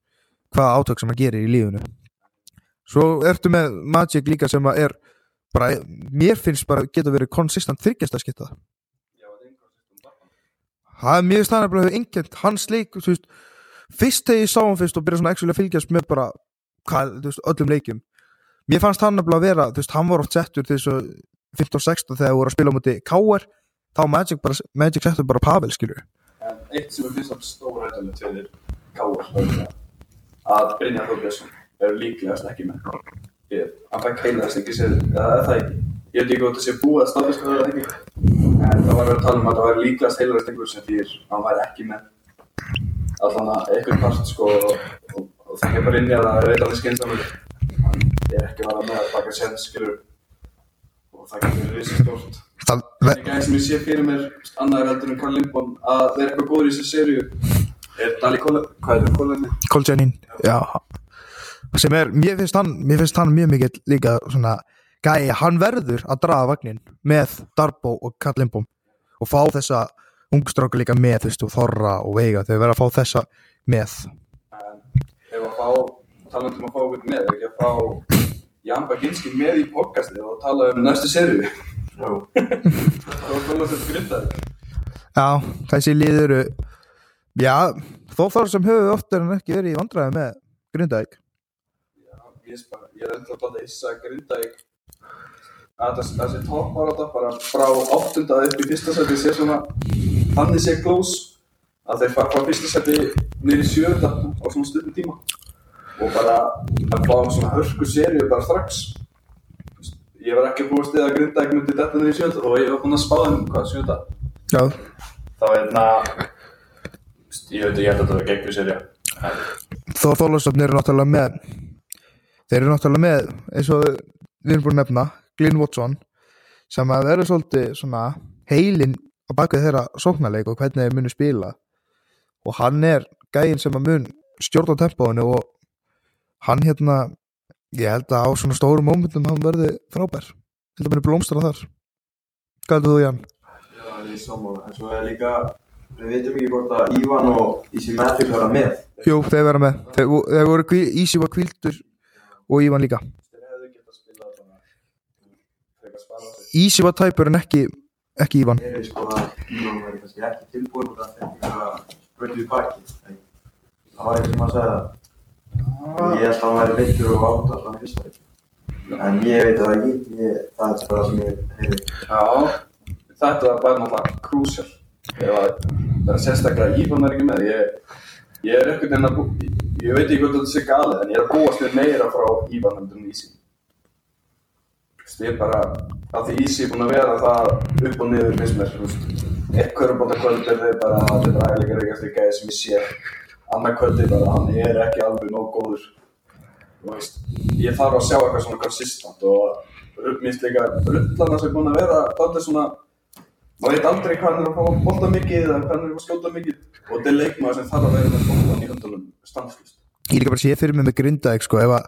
hvaða átök sem hann gerir í lífunu svo ertu með Magic líka sem að er bara, mér finnst bara geta verið konsistent þryggjast að skipta Já, það er einhver það hefur engjent hans leik, þú veist fyrst þegar ég sá hann fyrst og byrja svona actually að fylgjast með bara, hvað, þú veist, öllum leikjum. Mér fannst hann nefnilega að vera þú veist, hann var oft settur til þessu 15-16 þegar voru að spila múti KR þá Magic, bara, Magic settur bara Pavel skilur En eitt sem er fyrst að stóra að Brynjar Þórbjörnsson er líklegast ekki með. Ég, hann fæk heilaðast ekki sér, eða er það ekki. Ég veit ekki hvort það sé búið að staðfesta það eða ekki. En það var verið að tala um að það væri líklegast heilaðast einhver sem að hann væri ekki með allan að einhvern part sko og, og, og það er bara inn í að það er eitthvað skynsamur. Hann er ekki að vara með að baka sér skilur og það getur verið risið stórt. Það, Það er gæði sem ég sé fyrir mér annar heldur en Karl Lindbom að þeir eru eitthvað góður í þessu seríu er er það? Koljanin, já. Sem er, mér finnst hann mér finnst hann mjög mikill líka svona gæi, hann verður að draga vagnin með Darbo og Karl Lindbom og fá þessa ungstráka líka með, þú veist, og Þorra og Veiga. Þau verða að fá þessa með. Ef að fá, talandum að fá okkur með, ef ekki að fá Jan Baginski með í podcastið og tala um næstu seríu. Já, þá er Kóla sem grindaði Já, þessi lið eru já, þó þar sem höfðu oftar en ekki verið í vandræði með Grindavík. Ég er bara, ég er ennþá að láta Issa Grindavík að þessi, topparáta bara frá áttunda upp í fyrsta seti sé svona þannig sé close að þeir fara frá fyrsta seti niður í sjönda á svona stundum tíma. Og bara að fá svona hörku seríu bara strax. Ég var ekki að búast við að Grindavík myndi þetta niður í sjönda og ég var búinn að spá þeim hvað sjönda Já, þá er hérna ég veit ekki, ég held að var gegn seríu en þó Þorlásöfn eru náttúrulega með þeir eru náttúrulega með eins og við erum búin að nefna Glyn Watson sem að vera svolítið svona heilin á bakvið þeirra sóknarleik og hvernig þeir munu spila og hann er gæinn sem að mun stjórna tempóinu og hann hérna ég held að á svona stórum mómentum hann verði frábær held að muni blómstra þar hvað heldur þú Jan? já, ég er sammála. En svo er líka, við veitum ekki hvort að Ívan og Ísi Matthews vera með. Jú, þeir vera með þeir, þeir voru kví, Ísi var kvildur og Ívan líka þeir Ísi var tæpur en ekki, ekki Ívan Ég er sko að Ívan væri kannski ekki tilbúin út af þetta að spurtu í baki. En Það var eitthvað sem að segja það. Ég held að hann væri vittur og átt að hann fyrsta leik. En ég veit það ekki. Ég, það er bara það sem ég heyri. Já, þetta var bara náttúrulega krúsjál. Ef að það er sérstaklega að er ekki með. Ég, ég er ekkert enn að bú... Ég veit ekki hvort þetta sé galið, en ég er að búast við meira frá en Ísi. Þú veist, Ég er bara, að því Ísi er búinn að vera það upp og niður, finnst mér, þú veist. Eitt körubóta kvöld er þau bara, þetta er ægilega reykast í gæði sem ég sé. Annað kvöldi bara, hann er ekki alveg nóg góður. Veist, ég þarf að sjá eitthvað svona konsistant og minnst líka rullana sem er búin að vera dálítið svona maður veit aldrei hvað hann er að fá bolta mikið eða hvað hann er að skjóta mikið. Og þetta er leikmaður sem þarf að vera með boltan í höndunum stanslust ég líka bara sé fyrir mig með Grindavík sko, ef að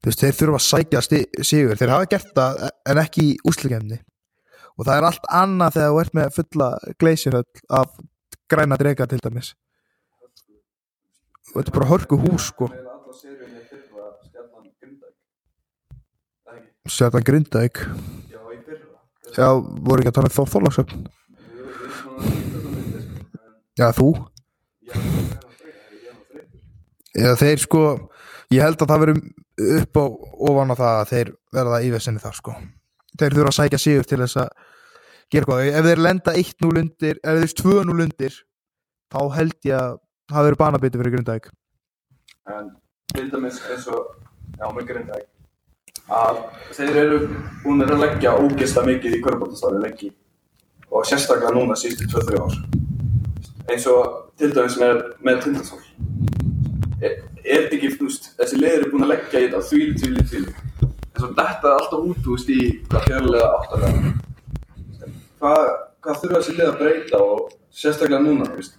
þú veist, þeir þurfa að sækja sigur. Þeir hafa gert það en ekki í úslikefni og það er allt annað þegar þú ert með fulla gleysiröll af græna drega til dæmis. Og þetta er bara hörku hús sko. Það ekki? Sjötan Grindavík Já, já, voru ekki að tala um sko en já, þú? Eða þeir sko, ég held að það verum upp og ofan á það að þeir verða í vesinni þar sko. Þeir þurfa að sækja sigur til þess að gera eitthvað, ef þeir lenda 1-0 undir ef þeir 2-0 undir þá held ég að það verður banabiti fyrir Grindavík. En til dæmis eins og já, með Grindag að þeir eru búin að leggja ógista mikið í körbóttastarfi lengi og sérstaklega núna síðustu 2-3 ár. Eins og til dæmis með, með Tindasól. Er, er þetta ekki, veist, þessi liður er búin að leggja í þetta þvíli, þvíli, þvíli eins og þetta er alltaf út, þú veist, í hvað fjörlega áttalega hvað, hvað þurfa þessi lið að breyta og sérstaklega núna, veist?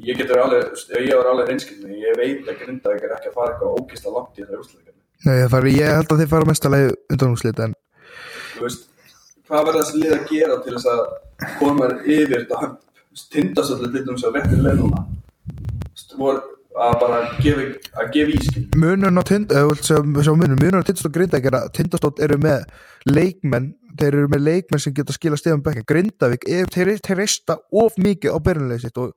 Ég getur alveg, ég var alveg reynskilni ég veit að Grindavík er ekki að fara eitthvað ógista langt í þetta úrslæðingarni Nei, fari, ég held að þeir fara mestalegi undanúslit en þú veist, hvað verður þessi lið að gera til þess að koma yfir þetta tindasöldu til dæmis á réttir leið núna. Að bara gefa, að gefa ískil munurinn á tind eða þú vilt sjá, sjá munurinn, munurinn á tindastótt og Grindavík er að tindastótt eru með leikmenn þeir eru með leikmenn sem geta skila stegum bekkin Grindavík, er, þeir, þeir reista of mikið á byrjunlega sitt og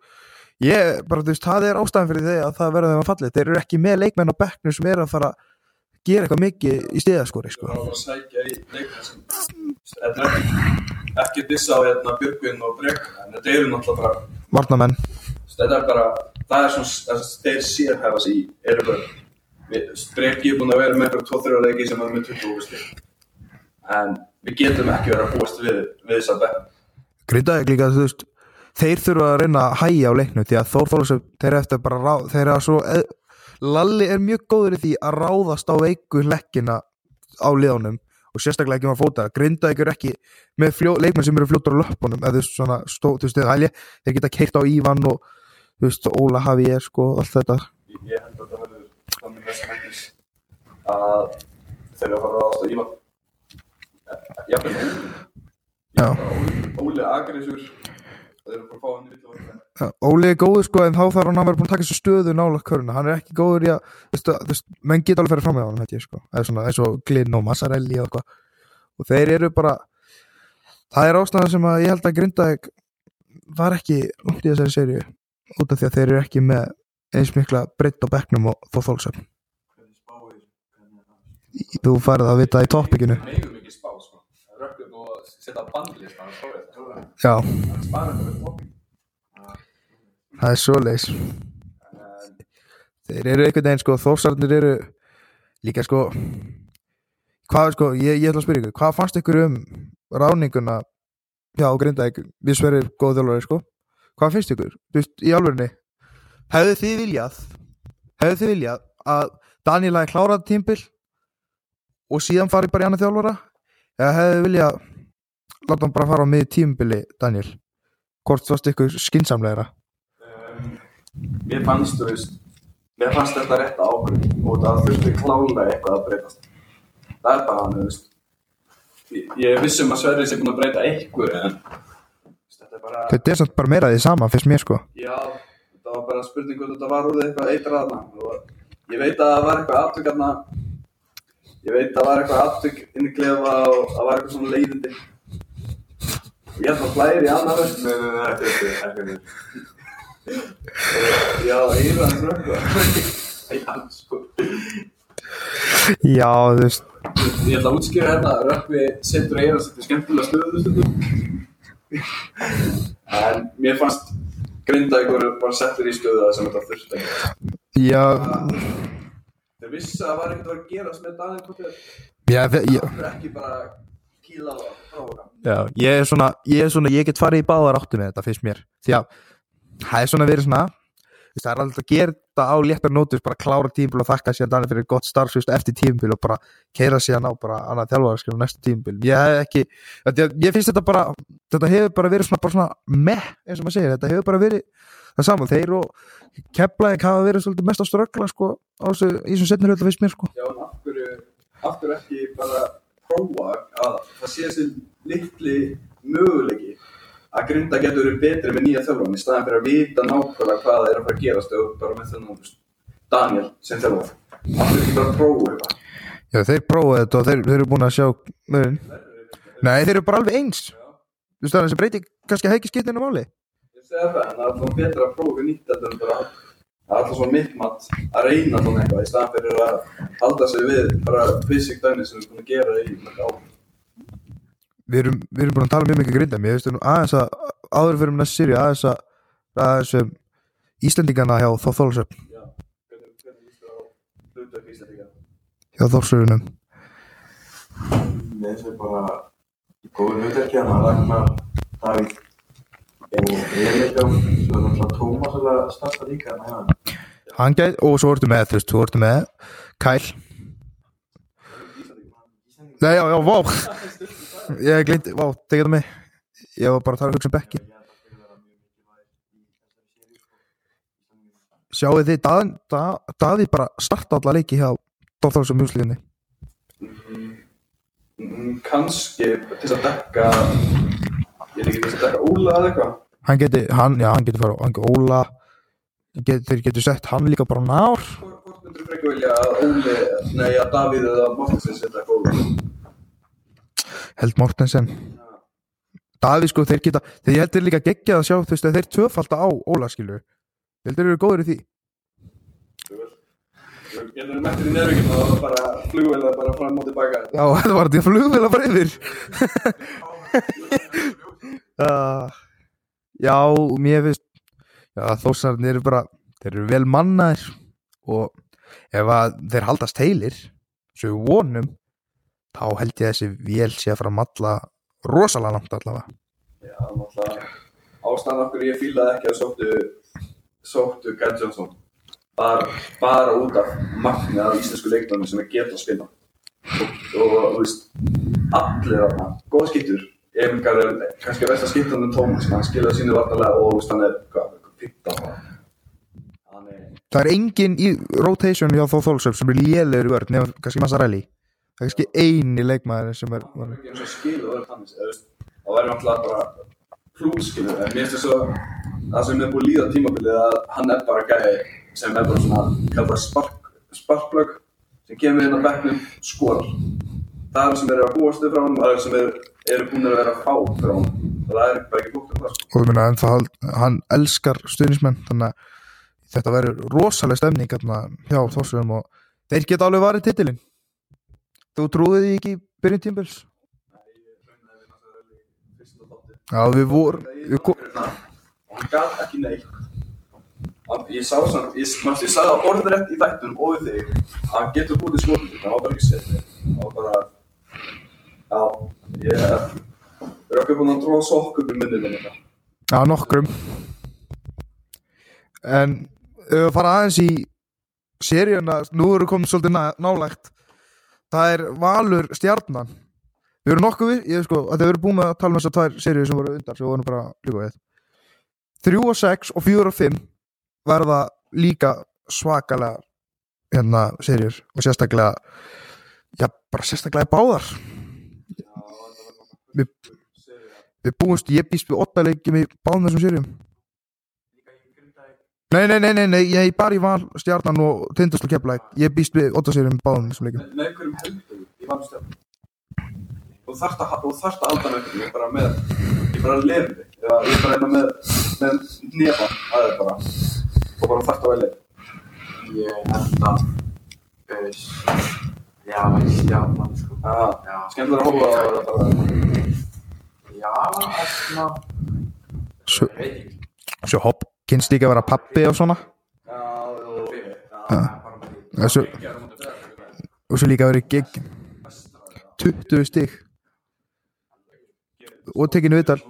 ég, bara þú veist, það er ástæðan fyrir því að það verða þeim að fallið, þeir eru ekki með leikmenn á bekknum sem eru að fara að gera eitthvað mikið í stegaskori, það sko. Var að sækja í leikmenn sem er ekki, dissa á hérna Björgvin og Brek en þetta eru náttúrulega bara Varnamenn, þetta er bara, það er svona þeir sérhæfa sig í Breki er búin að vera með eitthvað 2-3 leiki sem var með 20 úrslit en við getum ekki verið að búast við, þess að bekk. Grindavík líka, þú veist þeir þurfa að reyna að hæja á leiknum því að Þór Þólasöf, þeir eru eftir bara ráð, þeir eru að svo, eð, Lalli er mjög góður í því að ráðast á veiku lekkina á liðunum og sérstaklega ekki maður fóta, Grindavík eru ekki með leikmenn sem eru fljóttur á löpunum eða þú veist svona, stó, þú veist, þeir hælja. Þeir geta keirt á Ívan og þú veist, Óla hafi ég sko, allt þetta. Ég held að það verður þannig þess hættis að þeir eru að fara ráðast á Ívan. Óli eru bara að fá hann Óli er góður sko en þá þarf hann að vera búin að taka þessu stöðu nála köruna, hann er ekki góður í að þú veist, þú veist, menn geta alveg að ferja fram með hann held ég sko, eða svona eins og Glynn og Massarelli og eitthvað, og þeir eru bara það er ástæðan sem að ég held að Grindavík var ekki langt í þessari serju, út af því að þeir eru ekki með eins mikla breytt á bekknum og þó þólsöfn, þú færið að vita í toppikinu. Sko. Setja bandlist. Já, Það er svoleiðis. En þeir eru einhvern veginn sko, þósarnir eru líka sko hvað sko, ég, ég ætla að spyrja ykkur hvað fannst ykkur um ráninguna já, á Grindavík, við sverir góð þjálfari sko, hvað finnst ykkur? Þú veist, í alvörinni hefðu þið viljað hefðu þið viljað að Daniel hafi klárað tímbil og síðan farið bara í annað þjálfara? Eða hefðu viljað láta hann bara fara á miði tímbili Daniel hvort fannst ykkur skinsamlegra um, mér fannst, þú veist, mér fannst þetta rétt ákvörð og það þurfti klálega eitthvað að breytast. Það er bara hann, þú veist. Ég, ég er vissum að Sverri sé búin að breyta einhverju en þú þetta er bara, þetta er samt bara meira því sama, finnst mér sko já, þetta var bara spurning hvort þetta var úr eitthvað eitraðna. Ég veit að það var eitthvað aftökk ég veit að það var eitthvað aftökk inn í klefa og það var eitthvað svona leiðindi. Ég held að flæri í annar völd. Nei, nei, nei, ekki, ekki, ekki, ekki. Já, Íran rökkva. Já, sko. já, þú veist Ég ætla að útskýra hérna að rökkvi setur Íran þetta skemmtilega stöðu stundum. En mér fannst Grindavíkur bara settur í stöðu það sem þetta þurfti ekki. já, Þeir vissi að það var ekkert að vera að gerast með Daniel Kotter. já, Það er ekki bara kýla á prófa. Já, ég er svona, ég er svona, ég get farið í báðar áttu með þetta fyrst mér, því að það er svona verið svona, það er alltaf að gera þetta á léttar nótus, bara klára tímbil og þakka síðan Daniel fyrir gott starf, eftir tímbil og bara keira síðan á bara annað þjálfarskil og næsta tímbil, ég hef ekki ég finnst þetta bara, þetta hefur bara verið svona, bara svona meh, eins og maður segir, þetta hefur bara verið það saman, þeir og Keflaðik hafa verið svolítið mest á ströggla, sko, á þessu, í þessum setnir hlutu fyrst mér, sko. Já, en af hverju, af hverju ekki bara prófa að það sé þessi litli möguleiki að grinda getur verið betri með nýja þjálfan í staðan fyrir að vita nákvæmlega hvað það er að fara að gerast og bara með þennan Daniel sem þjálfan. Af hverju ekki bara prófa eitthvað. Já, þeir prófaði þetta og þeir, þeir eru búin að sjá mörinn. Nei, þeir eru bara alveg eins. Þú veist það er þessi breyti kannski að ekki skiptinu máli. Ég segi það, en það er betra að prófa nýtt þetta en bara það er alltaf svo mitt mat að reyna svona eitthvað í staðan fyrir að halda sig við bara basic dæmi sem við erum búin að gera í mörg ár. Við erum, við erum búin að tala mjög mikið grinda. Mér veist nú aðeins að áður fyrir með Siri aðeins að aðeins um Íslendingana hjá Þóþólusöp Já, hvernig, hvernig líst þér á hlutverk Íslandíka? hjá Þórsöfunum. Mér finnst við bara í góðu hlutverki hann að Ragnar, Davíð hann gæt, og svo ertu með, þú veist, þú ertu með Kæl. Nei, já, já, vá. Ég glindi, vá, tekið það mig. Ég var bara að tala um hugsa um Bekki. Sjáu þið, Daði, Daði bara starta alla leiki hjá Þóþólusöp mjúsliðinni. Mm, Kanski til að dekka, ég er ekki að dekka Óla eða eitthvað. Hann geti, hann, já, hann geti fara, hann geti Óla, get, þeir getur sett hann líka bara nár. Hvort myndur þú frekar vilja að Óli, nei að Davíð eða Mortensen setja Óla? Held Mortensen. Daði sko, þeir geta, þeir ég held þeir líka geggja að sjá, þú veist, að þeir tvöfalda á Óla, skilur. Ég held þeir eru góður í því. Ég er mættir í neðruginu og það var bara flugveila bara fram og tilbaka. Já, þetta var þetta flugvel að bara yfir. uh, já, mér finnst, þósarnir eru bara, þeir eru vel mannaðir og ef þeir haldast heilir svo við vonum þá held ég að þessi vél sé að fara að matla rosalega langt allavega. Já, náttúrulega ástæðan okkur ég fílaði ekki að sóttu sóttu Gary Johnson bara, bara út af magnið af íslensku leikmannum sem er geta að spila. Og, og þú veist allir þarna, góða skiptur Emil Garðar, kannski versta skiptan um Tómas hann skilaði sínu vartalega og hann er hvað, 15 ára. Hann er það er engin í rotation hjá Þór Þólsöf sem er lélegur í vörð nefnum kannski Massarelli það er kannski eini leikmaður sem er Það er ekki eins og skilu verður það væri náttúrulega bara flúskilu en mér finnst þess að það sem er búið að líða tímabilið að hann er bara gæði sem er bara svona spark, sparkplögg sem kemur inn á bekknum skorar. Það er sem eru að búastu frá hann það er sem eru, eru búin að vera að fá frá hann og það er bara ekki búið um það sko. og þú minna en það, hann elskar stuðnismenn þannig að þetta verður rosalega stemning hjá Þórsöfum og þeir geta alveg varið titilinn. Þú trúið því ekki í byrjun tímbils já við vorum hann gaf ekki neitt. Ég sá sann, ég, ég sagði það orðrætt í þættunum og við þig að hann getur búið til skotum það var bara ekki sér það var bara ég er okkur búin að dróða sokk upp í minnum þetta Já, nokkrum. En ef við fara aðeins í seríuna, nú erum við komin svolítið ná- nálægt það er Valur stjarnan. Við erum nokkuð við, ég sko, að þau eru búin að tala um þessar tvær seríu sem voru undar sem við vorum bara líka við. 3 og 6 og 4 og 5 verða líka svakalega hérna seríur og sérstaklega já, bara sérstaklega báðar Við, við búumst, ég býst við 8 leikjum í báðum þessum seríum. Nei, nei, nei, nei, nei, ég er bara í val stjarnan og tindast og keflæk Ég býst við 8 seríum í báðum þessum leikjum. Með, einhverjum heldur í valstjálf og þarft að, og þarft að halda með einhverjum ég er bara með, ég er bara lefði eða ég er bara hérna með, með nefa aðeins bara. Og bara þarft að velja. Ég held að Böðs Já, stjarnan sko. Já, Já, skemmtilega að hópa að vera bara. Já, svona. Svo, svo Hopkins líka að vera pappi og svona. Já, og svo, og svo líka að vera gig. 20 stig. Og tekinu viðtal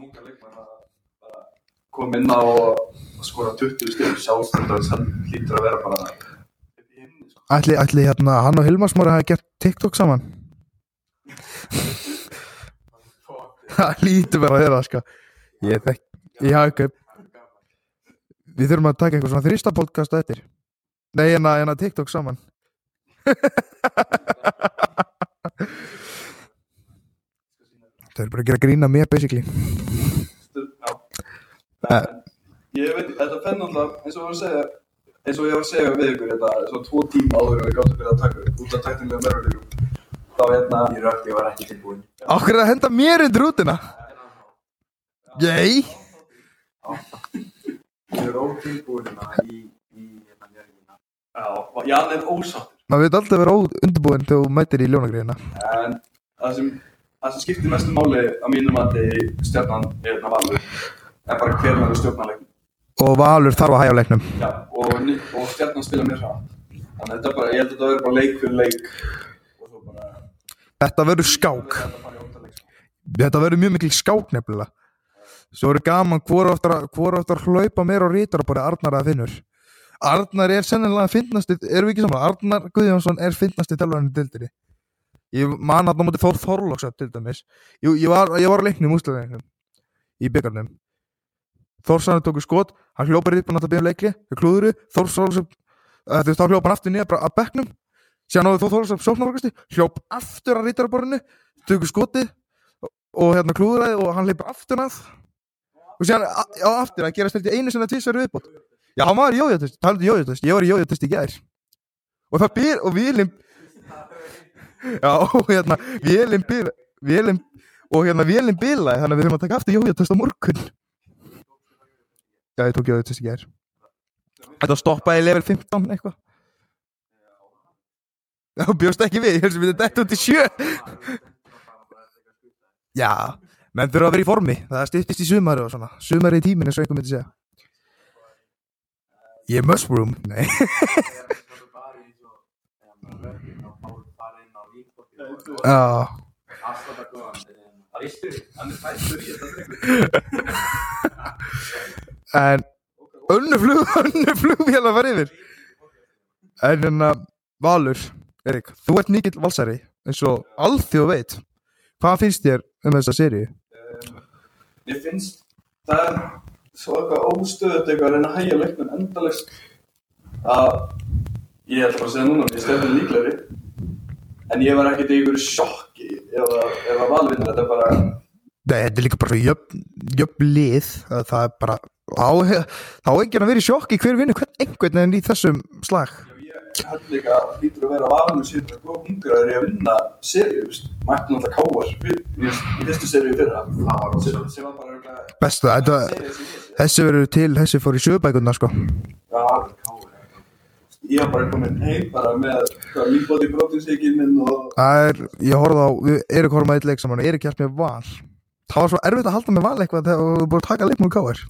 kom inn á og skora 20 stygg sjálfstændar sem hlýtur að vera bara í sko. Ætli, ætli hérna hann og Hilmar Smári hafa gert TikTok saman? Það lítur bara að vera sko. Ég þekk, ég hafa ekki við þurfum að taka eitthvað svona þrista podcast á eftir. Nei, en að, en að TikTok saman. Það er bara að gera grína mér basically. Ég veit, þetta fenn náttúrulega eins og var að segja eins og ég var að segja við ykkur þetta svona tvo tíma áður en við gáttum fyrir að taka upp út af tæknilega merðuleikum þá hérna Ég rökti, ég var ekki tilbúin. Er það að henda mér undir rútina Jæ Ég er ótilbúin hérna í, í hérna njörgina Já, Jan er ósáttur. Maður veit alltaf vera undirbúin þegar þú mætir í ljónagriðina en það sem, það sem skiptir mestu máli á mínum mati í stjarnan er hérna valur er bara hver verður stjórnarleikum og Valur þarf að hægja á leiknum. Já, og, og stjarnan spila mér hratt. Þannig að þetta er bara, ég held að þetta verður bara leik fyrir leik. Og bara þetta verður skák. Þetta sko. þetta verður mjög mikil skák nefnilega. Svo verður gaman hvort áttur að, hvor áttur að hlaupa mér og rítar bara Arnar að finnur. Arnar er sennilega finnasti erum við ekki saman, Arnar Guðjónsson er þjálfarinn í dildinni ég man að það mútið Þór Þorlóksöp til dæmis. Ég var, ég var að leiknum úsleðinum í byggarnum Þórsanur tóku skot, hann hljópar upp hann að byrja leikli, þau klúðuru Þór Þorlóksöp, þú veist þá hljópa hann aftur niður að bekknum, síðan náðu Þór Þorlóksöp sóknarokasti, hljóp aftur að rítarborinu tóku skotið og hérna klúðuraði og hann leipur aftur að. Og a- á aftur að gera stelti einu sinna tvisar viðbót. Já, hann var í jójatest, talandi jójatest ég var í jójatest í gær. Og það byr, og vélum já, hérna vélum byr, vélum og hérna vélum bilaði, þannig að við þurfum að taka aftur jójatest á morgun já, ég tók jójatest í gær þetta stoppaði level 15 eitthvað já, bjóst ekki við, ég helst við þetta út í sjö Já, menn þurfa að vera í formi Það stýttist í sumari og svona Sumari í eins og einhver myndi segja Ég er mushroom Nei Já, það Það er styrir, hann er þetta drengur en önnu flug, önnu flugvél að fara yfir. En hérna, Valur, Erik, þú ert mikill valsari eins og alþjóð veit. Hvað finnst þér um þessa seríu? Mér finnst það er eitthvað óstöðut eitthvað að reyna að hægja leikmenn endalist að ég ætla bara að segja núna ég stefnir líklegri. En ég var ekkert í einhverju sjokki ef að, að valvinna þetta bara Nei, þetta er líka bara jöfn, jöfn lið að það er bara þá ekki að vera í sjokki hver vinnur hvern einhvern veginn í þessum slag. Ég held líka að hlýtur að vera valinu sér að góð hungraður í að vinna seríu, veist, mætti náttúrulega káar í fyrstu seríu fyrra. Sem, sem var bara sé. þessi verður til, þessi fór í sjöbækuna sko. Já, káir. Ég var bara komin heim bara með lífbóti Það er, ég horfði á, við erum horfum að eitt leik saman og erum kjart með val. Það var svo erfitt að halda með val eitthvað þegar þú búið að taka leik múið káir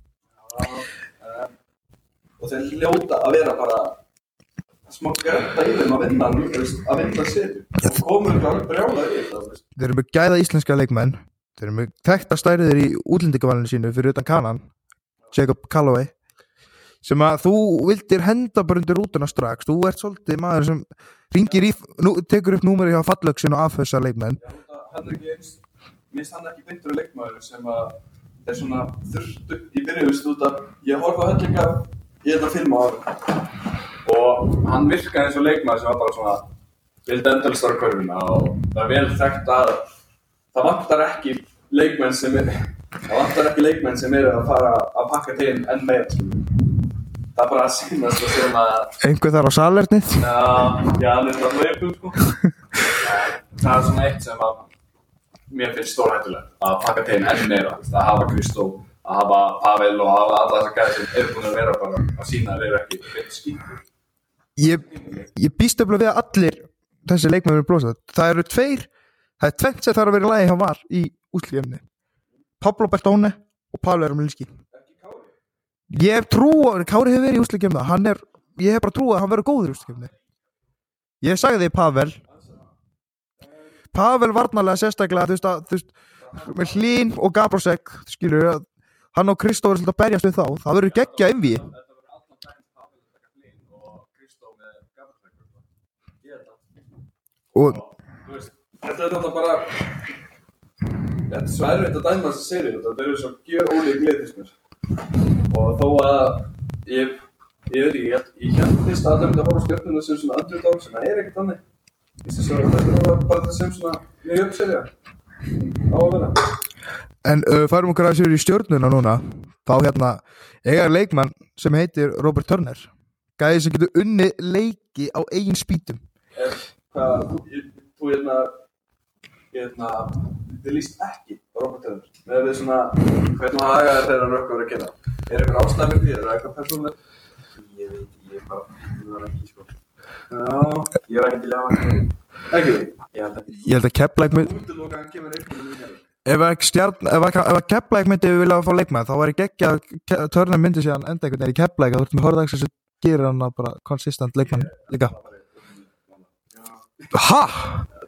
og þeir hljóta að vera bara smá grönda í þeim að vinna að vinna sér og komur brjála í þetta. Þeir eru með gæða íslenska leikmenn Þeir eru með þekta stæriðir í útlendingavalinu sínu fyrir utan kanan Jacob Calloway sem að þú vildir henda bara undir rútuna strax. Þú ert svolítið maður sem ringir í, nú, tekur upp númeri hjá fallöksin og afhauðsa leikmenn. Já, hann er ekki eins minnst hann ekki beintur leikmaður sem að er svona þurftu í byrju veist út að ég horfa á hellinga í þetta film á árum og hann virkaði eins og leikmaður sem var bara svona vildi endalist ára körfuna og það er vel þekkt að það vantar ekki leikmenn sem er það vantar ekki leikmenn sem eru að fara að pakka til enn meira skilur. það er bara að sýnast og sem að einhver þar á salernið Já, já, hann er bara hlaupum sko. Það er svona eitt sem að mér finnst stórhættulegt að taka til enn meira, að hafa Kristó, að hafa Pavel og að hafa alla þessar gæði sem eru búin að vera bara að sína að þeir eru ekki veit skýtur. ég, ég býst eftir við að allir þessi leikmenn eru blósað það eru tveir, það er tvent sem þarf að vera lagi hjá var í útlífni Pablo Bertone og Pablo Erumlinski ég hef trú Kári hefur verið í hann er, ég hef bara trú að hann verður góður í útlífni ég sagði því Pavel Pavel varnarlega sérstaklega þú veist að þú veist, með Hlín og Gabrosek skilur að hann og Kristóf er svolítið að berjast við þá það verður geggja flín og. Ég þetta er þetta bara, þetta er svo erfitt að dæma þessi séri, þetta eru svo gjör ólík liðismur. Og þó að ég, ég veit ekki, ég, ég held fyrst að allir myndi að horfa stjórnuna sem svona andrið dál sem það er ekkert þannig. Ég er það. En uh, færum okkur að sér í stjórnuna núna þá hérna eiga leikmann sem heitir Robert Turner gæði sem getur unni leiki á eigin spýtum Er, hvað, þú, ég, hérna, hérna, þið líst ekki Robert Turner. Með við svona, hvernig þér þegar hann rökkur að gera? Er eitthvað ástæð fyrir því, er það eitthvað persónulegt? Ég veit, ég er bara, ég var ekki, sko. Já, Ég var ekki til að hafa ekki. Ég held ekki. Ég að einhvern veginn ef að stjarn ef að, ef að myndi vilja fá leikmann þá væri geggja að Ke- Turner myndi síðan enda einhvern veginn í Keflæk að þú ert með horfðags sem gerir hann að bara konsistent leikmann líka Ha?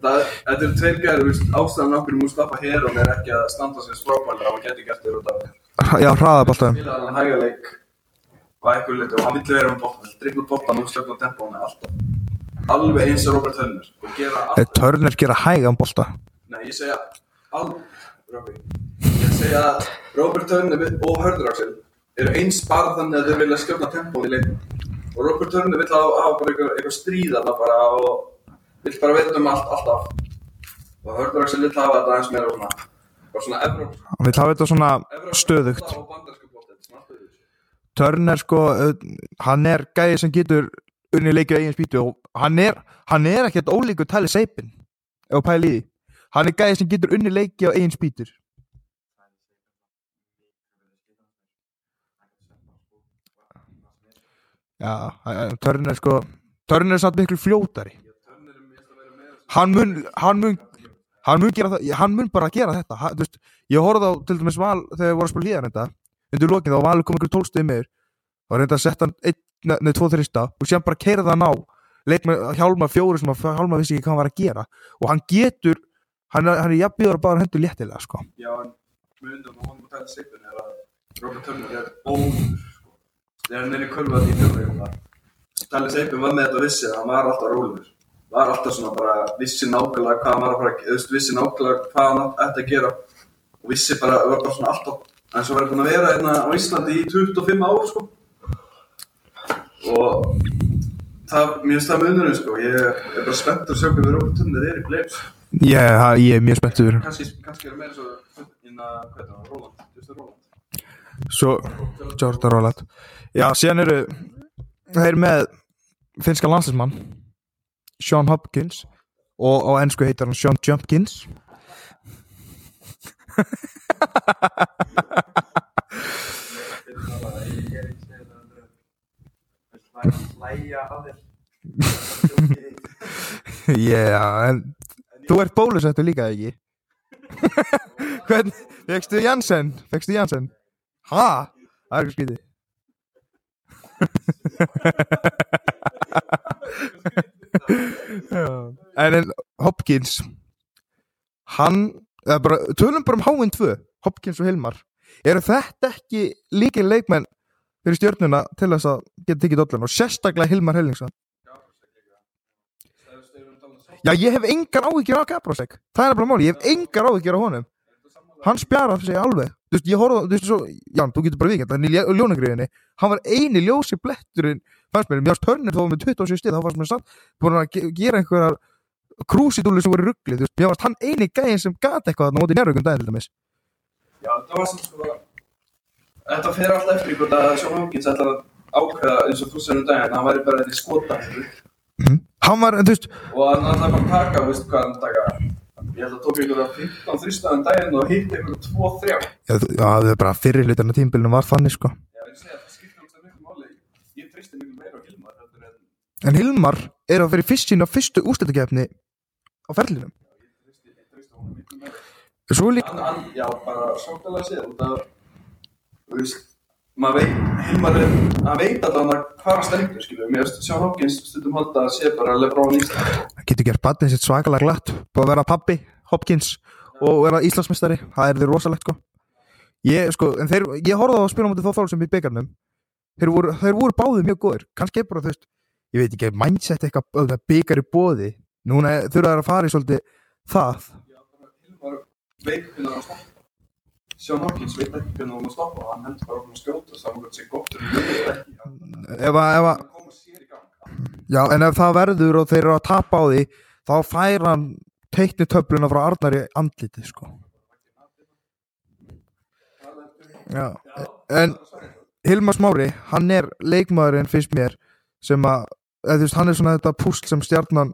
Það, þetta er tveir gæri, þú veist, ástæðan okkur Mustafa Heron er ekki að standa sér sprókvæmlega og hann geti gert þér út af Já, hraða boltaðum Að leik og eitthvað liti og hann vill vera um boltan, vill drikna út boltan og slökna tempónu alltaf. Alveg eins og Robert Turner og gera Ef allt Turner gera hægan bolta? Nei, ég segja alveg, Robby Ég segja að Robert Turner og Hörður Axel eru eins bara þannig að þeir vilja skjöfna tempónu í leiknum. Og Robert Turner vill hafa, hafa bara eitthvað, stríðana bara og vill bara veit um allt, alltaf og Hörður Axel vill hafa þetta aðeins meira svona bara svona Hann vil hafa þetta svona stöðugt. Og stöðugt Turner sko, uh, hann er gæði sem getur unni leikið eigin spýtu og hann er, hann er ekkert ólíkur tali seipin ef að pæla í því. Hann er gæði sem getur unni leikið á eigin spýtur. Já, uh, Turner sko Turner er samt miklu fljótari. Hann mun hann mun hann mun, það, hann mun bara gera þetta. Hann, veist, ég horfði á til dæmis val þegar ég voru að spila híðan þetta undir lokin þá var valur kom ykkur tólstuði meður og reynda að setja hann einn, neð, tvo þrista og síðan bara keira það ná leikmenn, Hjálmar fjóri sem að Hjálmar vissi ekki hvað hann var að gera og hann getur, hann hann er jafnbjör bara hendur léttilega sko. Já, en myndum og hann múið tæta sigbun er að Robert Turner er sko. Þegar hann er í kurvað í fjöldleikuna. Talið Seipin var með þetta og vissi að hann var alltaf rólegur. Var alltaf svona bara, vissi nákvæmlega hvað hann var að fara að vissi nákvæmlega hvað hann ætti að gera. Og vissi bara, var bara svona alltaf, eins og verið búin að vera hérna á Íslandi í 25 ár, sko. Og það, mér finnst það munurinn, sko. Ég er bara spenntur að sjá hvernig Robert Turner er í Blades. ég, það- ég er mjög spenntur kannski er meira svo, inna, hvað er það, Roland, Justin Roland. svo, Jordan Roland já, síðan eru þeir með finnska landslismann Sean Hopkins og á ennsku heitar hann Sean Jumpkins Já, en þú ert bólusettur líka ekki Hvern, fegstu Jansen? Fegstu Jansen? Ha? Það er skýti En Hopkins Hann bara, Tölum bara um háinn tvö Hopkins og Hilmar. Eru þetta ekki líkin leikmenn fyrir stjörnuna til þess að geta tekið dollun og sérstaklega Hilmar Hellingsson. Já, ég hef engar áhyggjur á Gabrosek Það er bara máli, ég hef engar áhyggjur á honum. Hann spjarar sig alveg. Þú veist, ég horfði, þú veist, svo Já, þú getur bara vikend, þannig í ljónagriðinni Hann var eini ljósi bletturinn Fannst mér, varst törnir þó með 27 stið Þá fannst mér samt búin að ge- gera einhverjar Krúsidúli sem voru ruggli Þú veist, mér varst hann eini gæðin sem gat eitthvað Þannig móti njárvíkum daginn til dæmis. Já, það var sem sko Þetta fer alltaf eftir í hvort að Sean Hawkins ætlar að ákveða eins og þú segir um daginn hann væri bara í skota Hann var, þú veist, og hann ætlar bara að taka, veist hvað hann taka? Ég held að tók ykkur að 15 þrýstaðum daginn og hitt ykkur 2-3 Já, þú- það er bara fyrir hlutarna tímbilinu var þannig sko. Það en En Hilmar er að fyrir fyrst sín á fyrstu úrstöldukefni á ferlinum. Svo líka hann, hann, já, bara sóknalega séð þú veist, maður veit, er, hann veit að hvað hann stengur, skilur, mér veist, Sjá Hopkins stundum halda að sé bara Lebron Ísland. Það getur gert batnið sitt svakalega glatt Búið að vera pappi, Hopkins og vera Íslandsmeistari, það er því rosalegt sko. Ég, sko, en þeir, ég horfði á að spila á móti þá þál sem í byggarnum þeir voru, þeir voru báðið mjög góðir. Kannski er bara, þú veist, ég veit ekki mindset eitthvað, byggar í bóði núna þurfa þær að fara í svolítið það bara Hilmar veit hvernig hann stoppa. Sjá Hopkins veit ekki hvernig hann stoppa, heldur bara okkur að skjóta hvort sé gott ekki. Ef að, að, í já, en ef það verður og þeir eru að tapa á því þá fær hann teikni töfluna frá Arnari andlitið sko. já, en Hilmar Smári, hann er leikmaðurinn fyrst mér sem að, þú veist, hann er svona þetta púsl sem stjarnan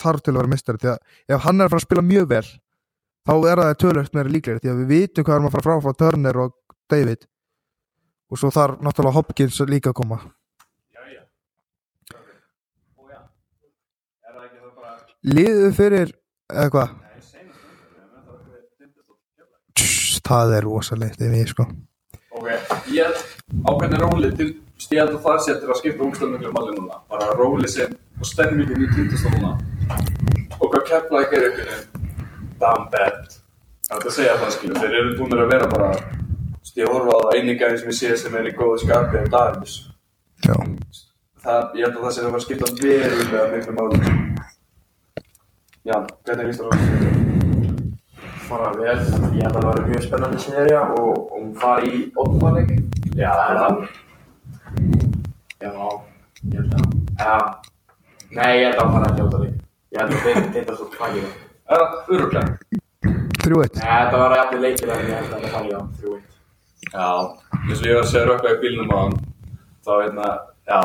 þarf til að vera mistari því að ef hann er að fara að spila mjög vel þá er það tölvöld meira líklegri því að við vitum hvað er að fara frá frá Turner og David. Og svo þarf náttúrulega Hopkins líka að koma. Er liðu fyrir eða hvað? Það er er rosalegt ef ég sko. Ok, ég ákveðni róli til stíðan og það séttir að skipta núna. Bara róli sem og stemmingin í tindastóluna. Og hvað ekki er einhvern veginn damn bad. Það er segja það skilur. Þeir eru búin að vera bara stíða horfa á það eini gæði sem ég sé sem er í góðu skapi af Darius. já, Það, ég held að það sé að fara að skipta verulega miklu máli. Já, hvernig líst það róli? Bara vel, ég held að það var mjög spennandi sérija og, hún fari í óttmanleik. Já, það er það. Já, ég held að. Nei, ég held að hann fara ekki óttmanleik. Ég held að þeir þetta svo klækir það. Er það öruglega? þrjú eitt Nei, þetta var jafnir leikir en ég held að það fari á þrjú eitt. Já, eins og ég var að segja rökka í bílnum á hann þá hérna, já,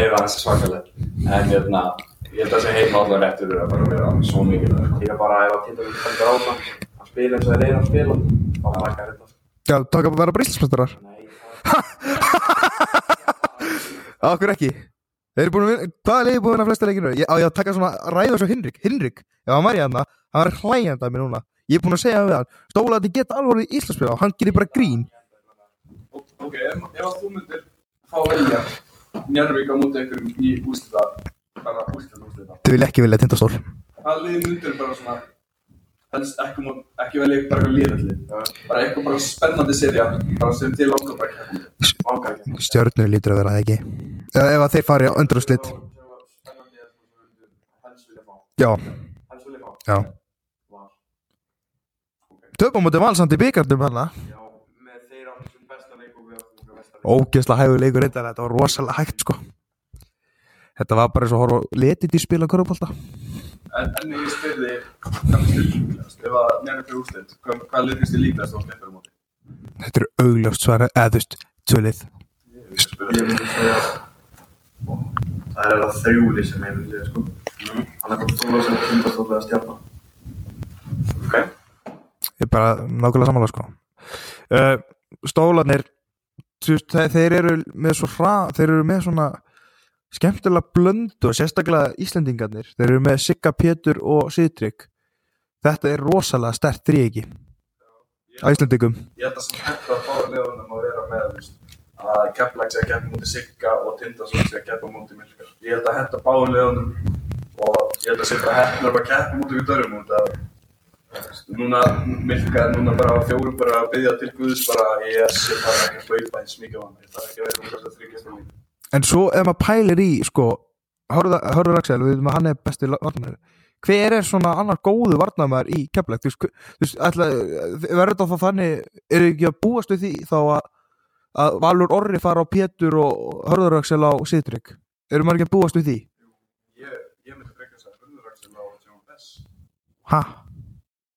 eða hans svakaleg en hérna, ég held að þessi heima allar réttur er að bara vera svo mikið Líka bara ef að tinda við stendur á það, að spila eins og þeir eru að spila, þá lækkar þetta. já, taka að vera bríslismestrar Nei, það okkur ekki þeir eru búin að vinna, hvað er liðið búin að flesta leikinu ég, á ég að taka svona ræða svo Hinrik. Hinrik, ef hann var í hann hann var hlægjandi að mér núna. Ég er búin að segja við hann, stóla að þið geta alveg í Íslandsfjöla og hann gerir bara grín. Ok, ef, að þú myndir fá velja Njárvík á móti einhverjum í úslita bara úrslit úrslita. Þið vil ekki vilja tindastól Hvað liðið myndir bara svona, helst ekki, ekki bara eitthvað liðalli. Bara eitthvað bara spennandi serja, bara sem til bara ekki. Stjörnur lítur að vera það ekki? Eða ef að þeir fari á öndrúslit Spennandi að helst vilja fá. Já, já. Var. Töpum mútið valsandi besta leik. Ógeðslega hægur leikur Þetta var rosalega hægt sko. Þetta var bara eins og horfa letið í spila körubólta En, ég þið líklegast? Ef að nefnir fyrir úrslit, hvað, hvað finnst þið líklegast á sleppur á móti? Þetta er augljóst svara myndi segja Það er það þrjúli sem ég myndi sko Hann er bara stóla sem tindastóla að stjarna Ok. Ég er bara nákvæmlega samanlega sko uh, Stólarnir þú veist, þe- þeir eru með svo hra þeir eru með svona skemmtilega blöndu og sérstaklega Íslendingarnir þeir eru með Sigga Pétur og Sýtrygg þetta er rosalega stert þrýegi á Íslendingum Ég held að sem hægt að fára liðunum að vera með að Keflag sé að keppa mútið Sigga og Tindasól sé að keppa mútið Milkar. Ég held að hægt að báðum liðunum og ég held að bara hægt að keppa mútið út að þú veist, núna Milkar, núna bara fjórum bara að byggja til Guðs bara ég sé bara ekki hlaupa eins mikið á hann. Ég þarf ekki að vera um þess að á líf. en svo ef maður pælir í sko, Hörður Axel, við veitum að hann er besti varnamæður hver er svona annar góðu varnamæður í Keflæk þú veist, verður þá þannig er ekki að búast við því þá að, að Valur Orri fara á Pétur og Hörður Axel á Sýtrygg eru maður ekki að búast við því? Ég, ég myndi frekar þess að Hörðuraksel á Tjón Bess. ha?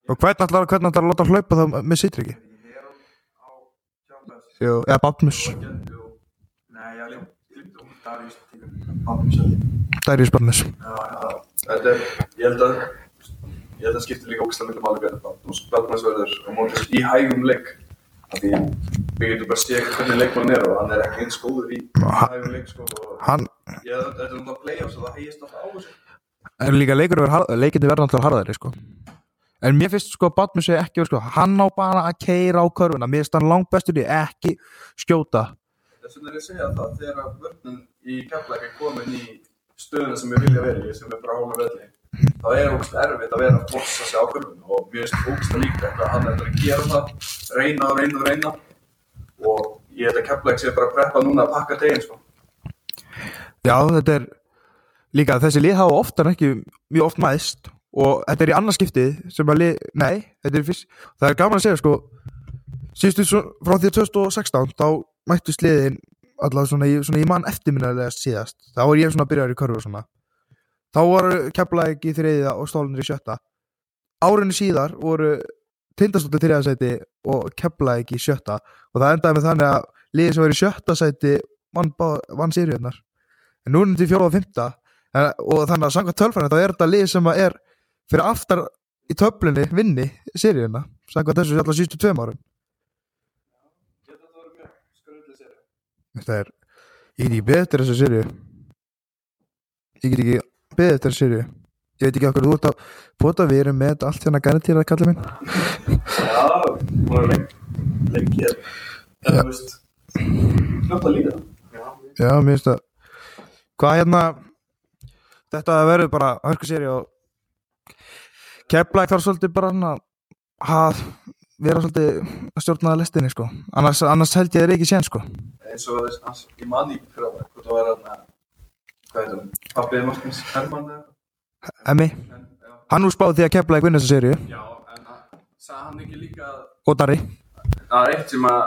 og hvernig ætlar, hvernig ætlar að láta hlaupa það með Sýtryggi? Heron á Tjarnbæs Jú, eða Batmus Nei, já, já Darius tekur Babbi sæti Darius Batmus Já, já Þetta er, ég held að ég held að skipta líka ógæslega miklu máli hvernig Batmans Batmans verður á mótis í hægum leik. Af því við getum bara stíða hvernig leikmann er og hann er ekki eins góður í hægum leik sko og hann ég, þetta er náttúrulega play-offs og það heigist alltaf á þessu. Er líka leikur leikindi verður náttúrulega harðari sko. en mér finnst sko að Batmus er ekki sko, hann á bara að keira á körfuna. Mér finnst hann langt bestur í ekki skjóta. Þess vegna er ég að segja það þegar að vörnum í keflæk er komin í stöðuna sem við vilja vera í sem er bara hóla velli þá er ógst erfitt að vera að forsa sig á körfun og mér finnst ógst að líka að hann er að gera það reyna og reyna og reyna. Og ég held að keflæk sé bara að preppa núna að pakka tegin sko. Já þetta er líka þessi lið hafa oftar ekki mjög oft mæðst. Og þetta er í annarskiptið sem að lið, nei, þetta er fyrst það er gaman að segja sko. Síðustu frá því að 2016 þá mættust liðin allavega svona, svona í mann eftirminnilega síðast. Þá er ég svona að byrja í körfu svona. Þá voru Keflæk í þriðja og Stólunir í sjötta. Árinu síðar voru Tindastóttir þriðja sæti og Keflæk í sjötta. Og það endaði með þannig að liðið sem var í sjötta sæti vann, vann sériunar en nú er þetta í fjóra og fymta og þannig að samkvæmt tölfræðin þá er þetta lið sem er fyrir aftar í töflunni vinni sériuna samkvæmt þessu alltaf sístu tveim árum Ég held að það voru mjög skröðlega sér þetta er, ég get ekki beðið eftir þessu sériu ég get ekki beðið eftir þessu sériu ég veit ekki okkur þú ert að bóta við erum með allt hérna garantýrað kallið minn. Já, hún er lengi lengi hér en þú veist hljótt að líka já, mér finnst það hvað hérna þetta verður bara hörku séri og keflæk þarf svolítið bara hann að að vera svolítið að stjórnaða lestinni sko. Annars, annars held ég þeir ekki sén sko. Eins og þess hans, ég man ekki fyrir að hvort það var hann hvað heit hann, pappið Martins Hermann eða Emmi, hann nú spáði því að keflæk vinna þessa séri já, en hann sagði hann ekki líka að og Darri. Það er eitt sem að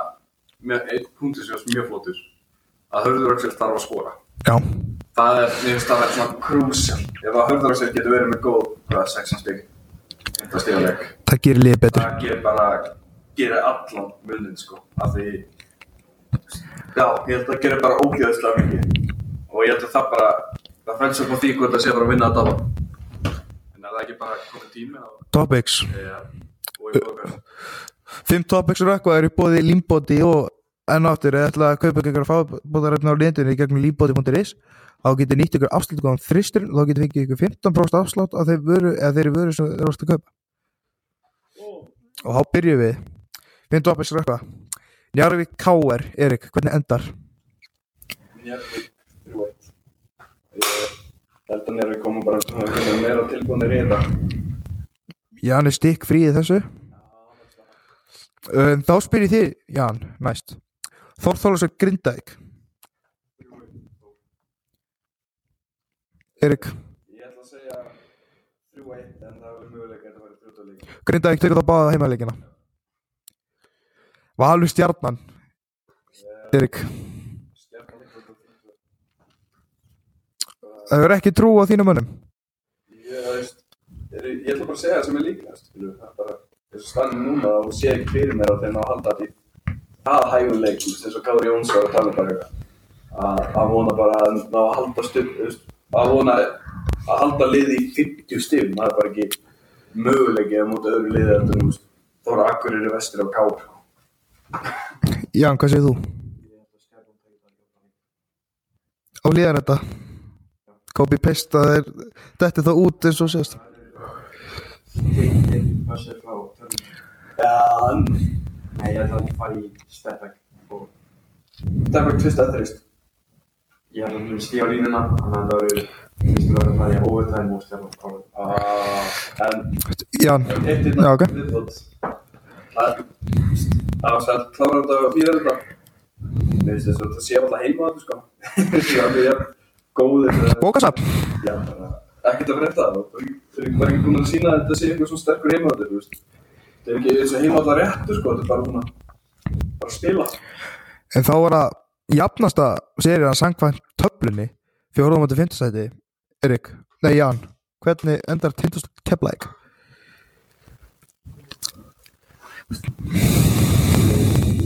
með eitt punktur sem var mjög flottur að Hörður Öxel þarf að skora. Já, það er, það að vera svona krúsjál ef að Hörður Öxel getur verið með góð það gerir liðið betur. Það gerir bara gerir allan munin sko af því já, ég held að það gerir bara ógeðslega mikið. Og ég held að það bara það fælst upp á því hvort það sé bara að vinna að dafa en er það ekki bara komið tími að Topics. Fimm topics og eitthvað er í bóði Limbody og enn áttur eða ætla að kaupa ykkur fábóðarefni á lindunni gegnum limbody.is þá getur nýtt ykkur afslut á þristur og þá getur fengið ykkur 15% afslátt á þeir vöru eða þeirri vöru sem þeir varst að kaupa og þá byrjum við Fimm topics og eitthvað Njarvík K.R. Erik, hvernig endar? Njarðvík 3-1 Ég- held að við komum bara veginn meira tilbúinir í þetta. Jan er stikk fríið þessu um, Þá spyr ég þig, Jan, næst Þórþólasöld Grindavík. Erik Ég ætla að segja 3-1 en það er möguleika að þetta væri 3-2 leik. Grindavík tekur það báða heimaleikina. Valur Stjarnan. Erik Það er ekki trú á þínum Ég, þú veist, ég, ætla bara að segja það sem er skilur, það er bara, þessu stannum núna og sé ekki fyrir mér að þeim að halda því að hægum leik, þú veist, eins og Kári Jóns var að tala um bara að, að vona bara að ná að halda stund, að vona að halda liði í 50 stifum, það er bara ekki möguleiki að móta öðru liði en þú þóra Akureyri vestur á Kár. Jan, hvað segir þú? Á líðan þetta það er Þetta er það út eins og sést Teitin, hvað sé Já, Nei, ég ætla að fara í stepback og það er bara tvist að þrist. ég ætla að muni stíða á línuna þannig að það eru fyrstu að fara í overtime og en Jan, Eitt í Já, ok. Það það var sætt klára þetta og býða þetta. Mér finnst þess að þetta sé alltaf heima þetta sko. Að við erum góðir. bókasafn Já, ekkert að frétta það. Eru bara ekki búin að sína að þetta sé eitthvað svo sterkur heima þetta, þú veist. Þetta er ekki eins og heima alltaf réttu sko, þetta er bara svona, bara að spila. En þá var það jafnasta serían sangvænt töflunni fjóruðum átti fymtasæti Erik, nei Jan hvernig endar tindast keplæk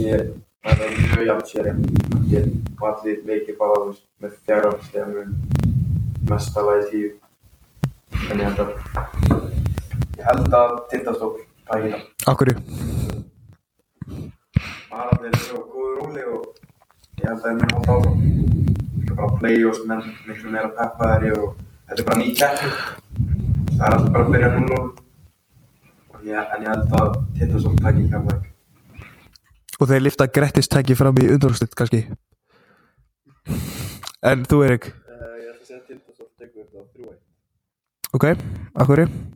Ég, það er mjög jafn sér ég og allir leikir bara með fjara stefnum mestalega í tíu en ég held að ég held að tindastól tækir það Akkurju bara þeir eru svo góður róli og ég held að þeir mjög hótt áfram það er bara play-offs menn miklu meira peppaðari og þetta er bara ný keppni. Það er alltaf bara að byrja 0-0 og ég, en ég held að tindastól tækir kemlaðik og þeir lifta grettistæki fram í undurúrslit kannski? En þú Erik? Uh, ég ætla að segja til þess að tekur þetta á þrjú eitt. ok, akkurju bara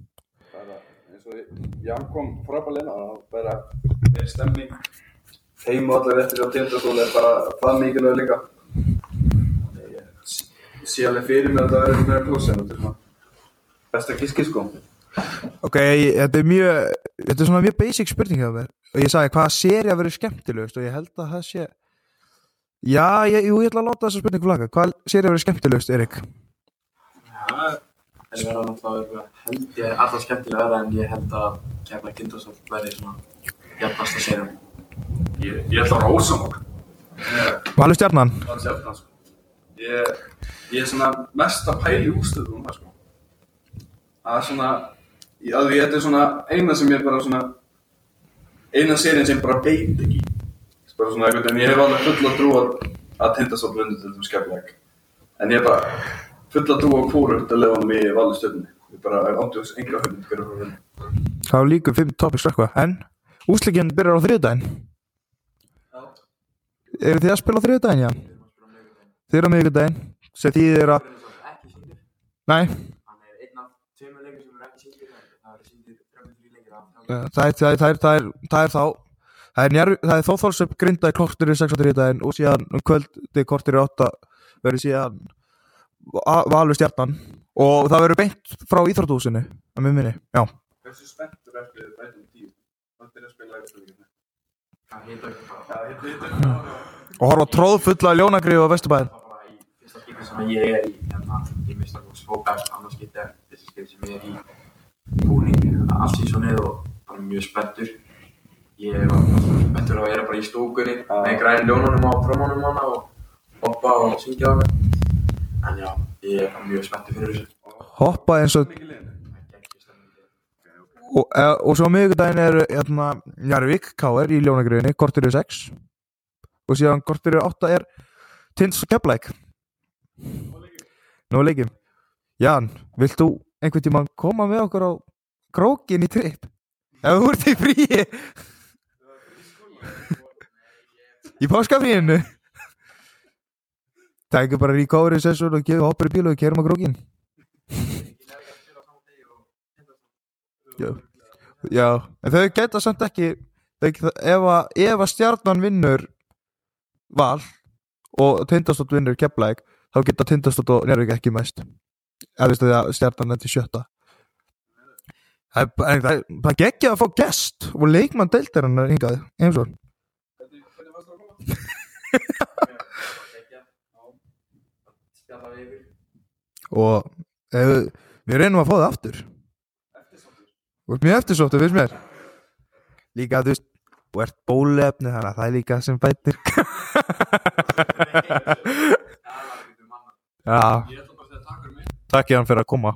Jan kom frábæðilega og bara er stemning. Heim og allir eftir á tindastóli er bara það mikilvæg líka. Ég sé alveg fyrir mér að það verður meira pluss en þetta er svona besta kiski sko. Ok, þetta er mjög þetta er svona mjög basic spurning hjá mér og ég sagði hvaða séri að vera skemmtilegust? Og ég held að það sé já, ég, jú, ég ætla að láta þessa spurningu flaka. Hvaða séri að vera skemmtilegust, Erik Það verða náttúrulega held ég alltaf skemmtilega verða en ég held að kemla Tindastól verði svona jafnasta sérum. ég, ég ætla að rósa mokk Valur stjarnan? Það er sérna sko. Ég, ég er svona mest að pæli úrstöðu núna sko. Það er svona ég- að því þetta er svona eina sem ég bara svona eina serien sem bara veit ekki. Bara svona einhvern veginn, ég hef alveg fulla trú að að tindast á blundu til þessum skemmleik en ég er bara fulla trú á hvort að lefa hann í valið stöðunni ég bara áttu þess engra höfum að það var líka fimm topics rökkva en úslikinn byrjar á þriðdægin eru þið að spila á þriðdægin, já? þið eru á miðvikudaginn sem þýðir að Ekki síndir. nei, Hann einn af tveimur leikur sem ekki síndir. Það er síndir 33 leikir af. Það er, það er, það er, þá það er, er þóþálsöp grindaði kortir í 6 á þriðdægin og síðan um kvöldi kortir í 8 verður síðan valur stjarnan. Og það verður beint frá íþróttúsinu að mjög minni, já. Hversu spenntur ertu við bætum tíu? Það byrja að spila í stöðunni Það? Hita ekki bara. ég þetta og horfa tróðfulla ljónagrið á vesturbæðin Það bara í fyrsta skipti sem ég er í hérna í Mistaflóks fókar annars skipti er fyrsta skipti sem ég er í búning allt sísonið og bara mjög spenntur. Ég var spenntur að vera bara í stúkunni með græn ljónunum á trómunum hana og hoppa og syngja á mig en já, ég er mjög spenntur fyrir þessu. Hoppa eins og er og, e, og svo á miðvikudaginn er hérna, Njarvík, K.R. í ljónagriðinni kortir í 6 og síðan kortir í 8 er Tins og Keflæk. Nú leikjum Jan, vilt þú einhvern tímann koma með okkur á krókin í tripp? Ef þú ert í fríi. Í páskafríinu Tækjum bara recovery session og gefum hoppur í bíl og kerum á grókin Já. Já, en þau geta samt ekki þau, ef að, að stjarnan vinnur val og tindastótt vinnur keppleik þá geta tindastótt og njárvík ekki mæst. Eða þú veist að stjarnan er til sjötta. Það, það, það, það gekkja að fá gest og leikmann deildir hann hingað eins og. og ef, við reynum að fá það aftur. Og mjög eftirsóttu, finnst mér. Líka, þú veist og ert bólefni, þannig að það er líka sem bætir. Já, að takk ég hann fyrir að koma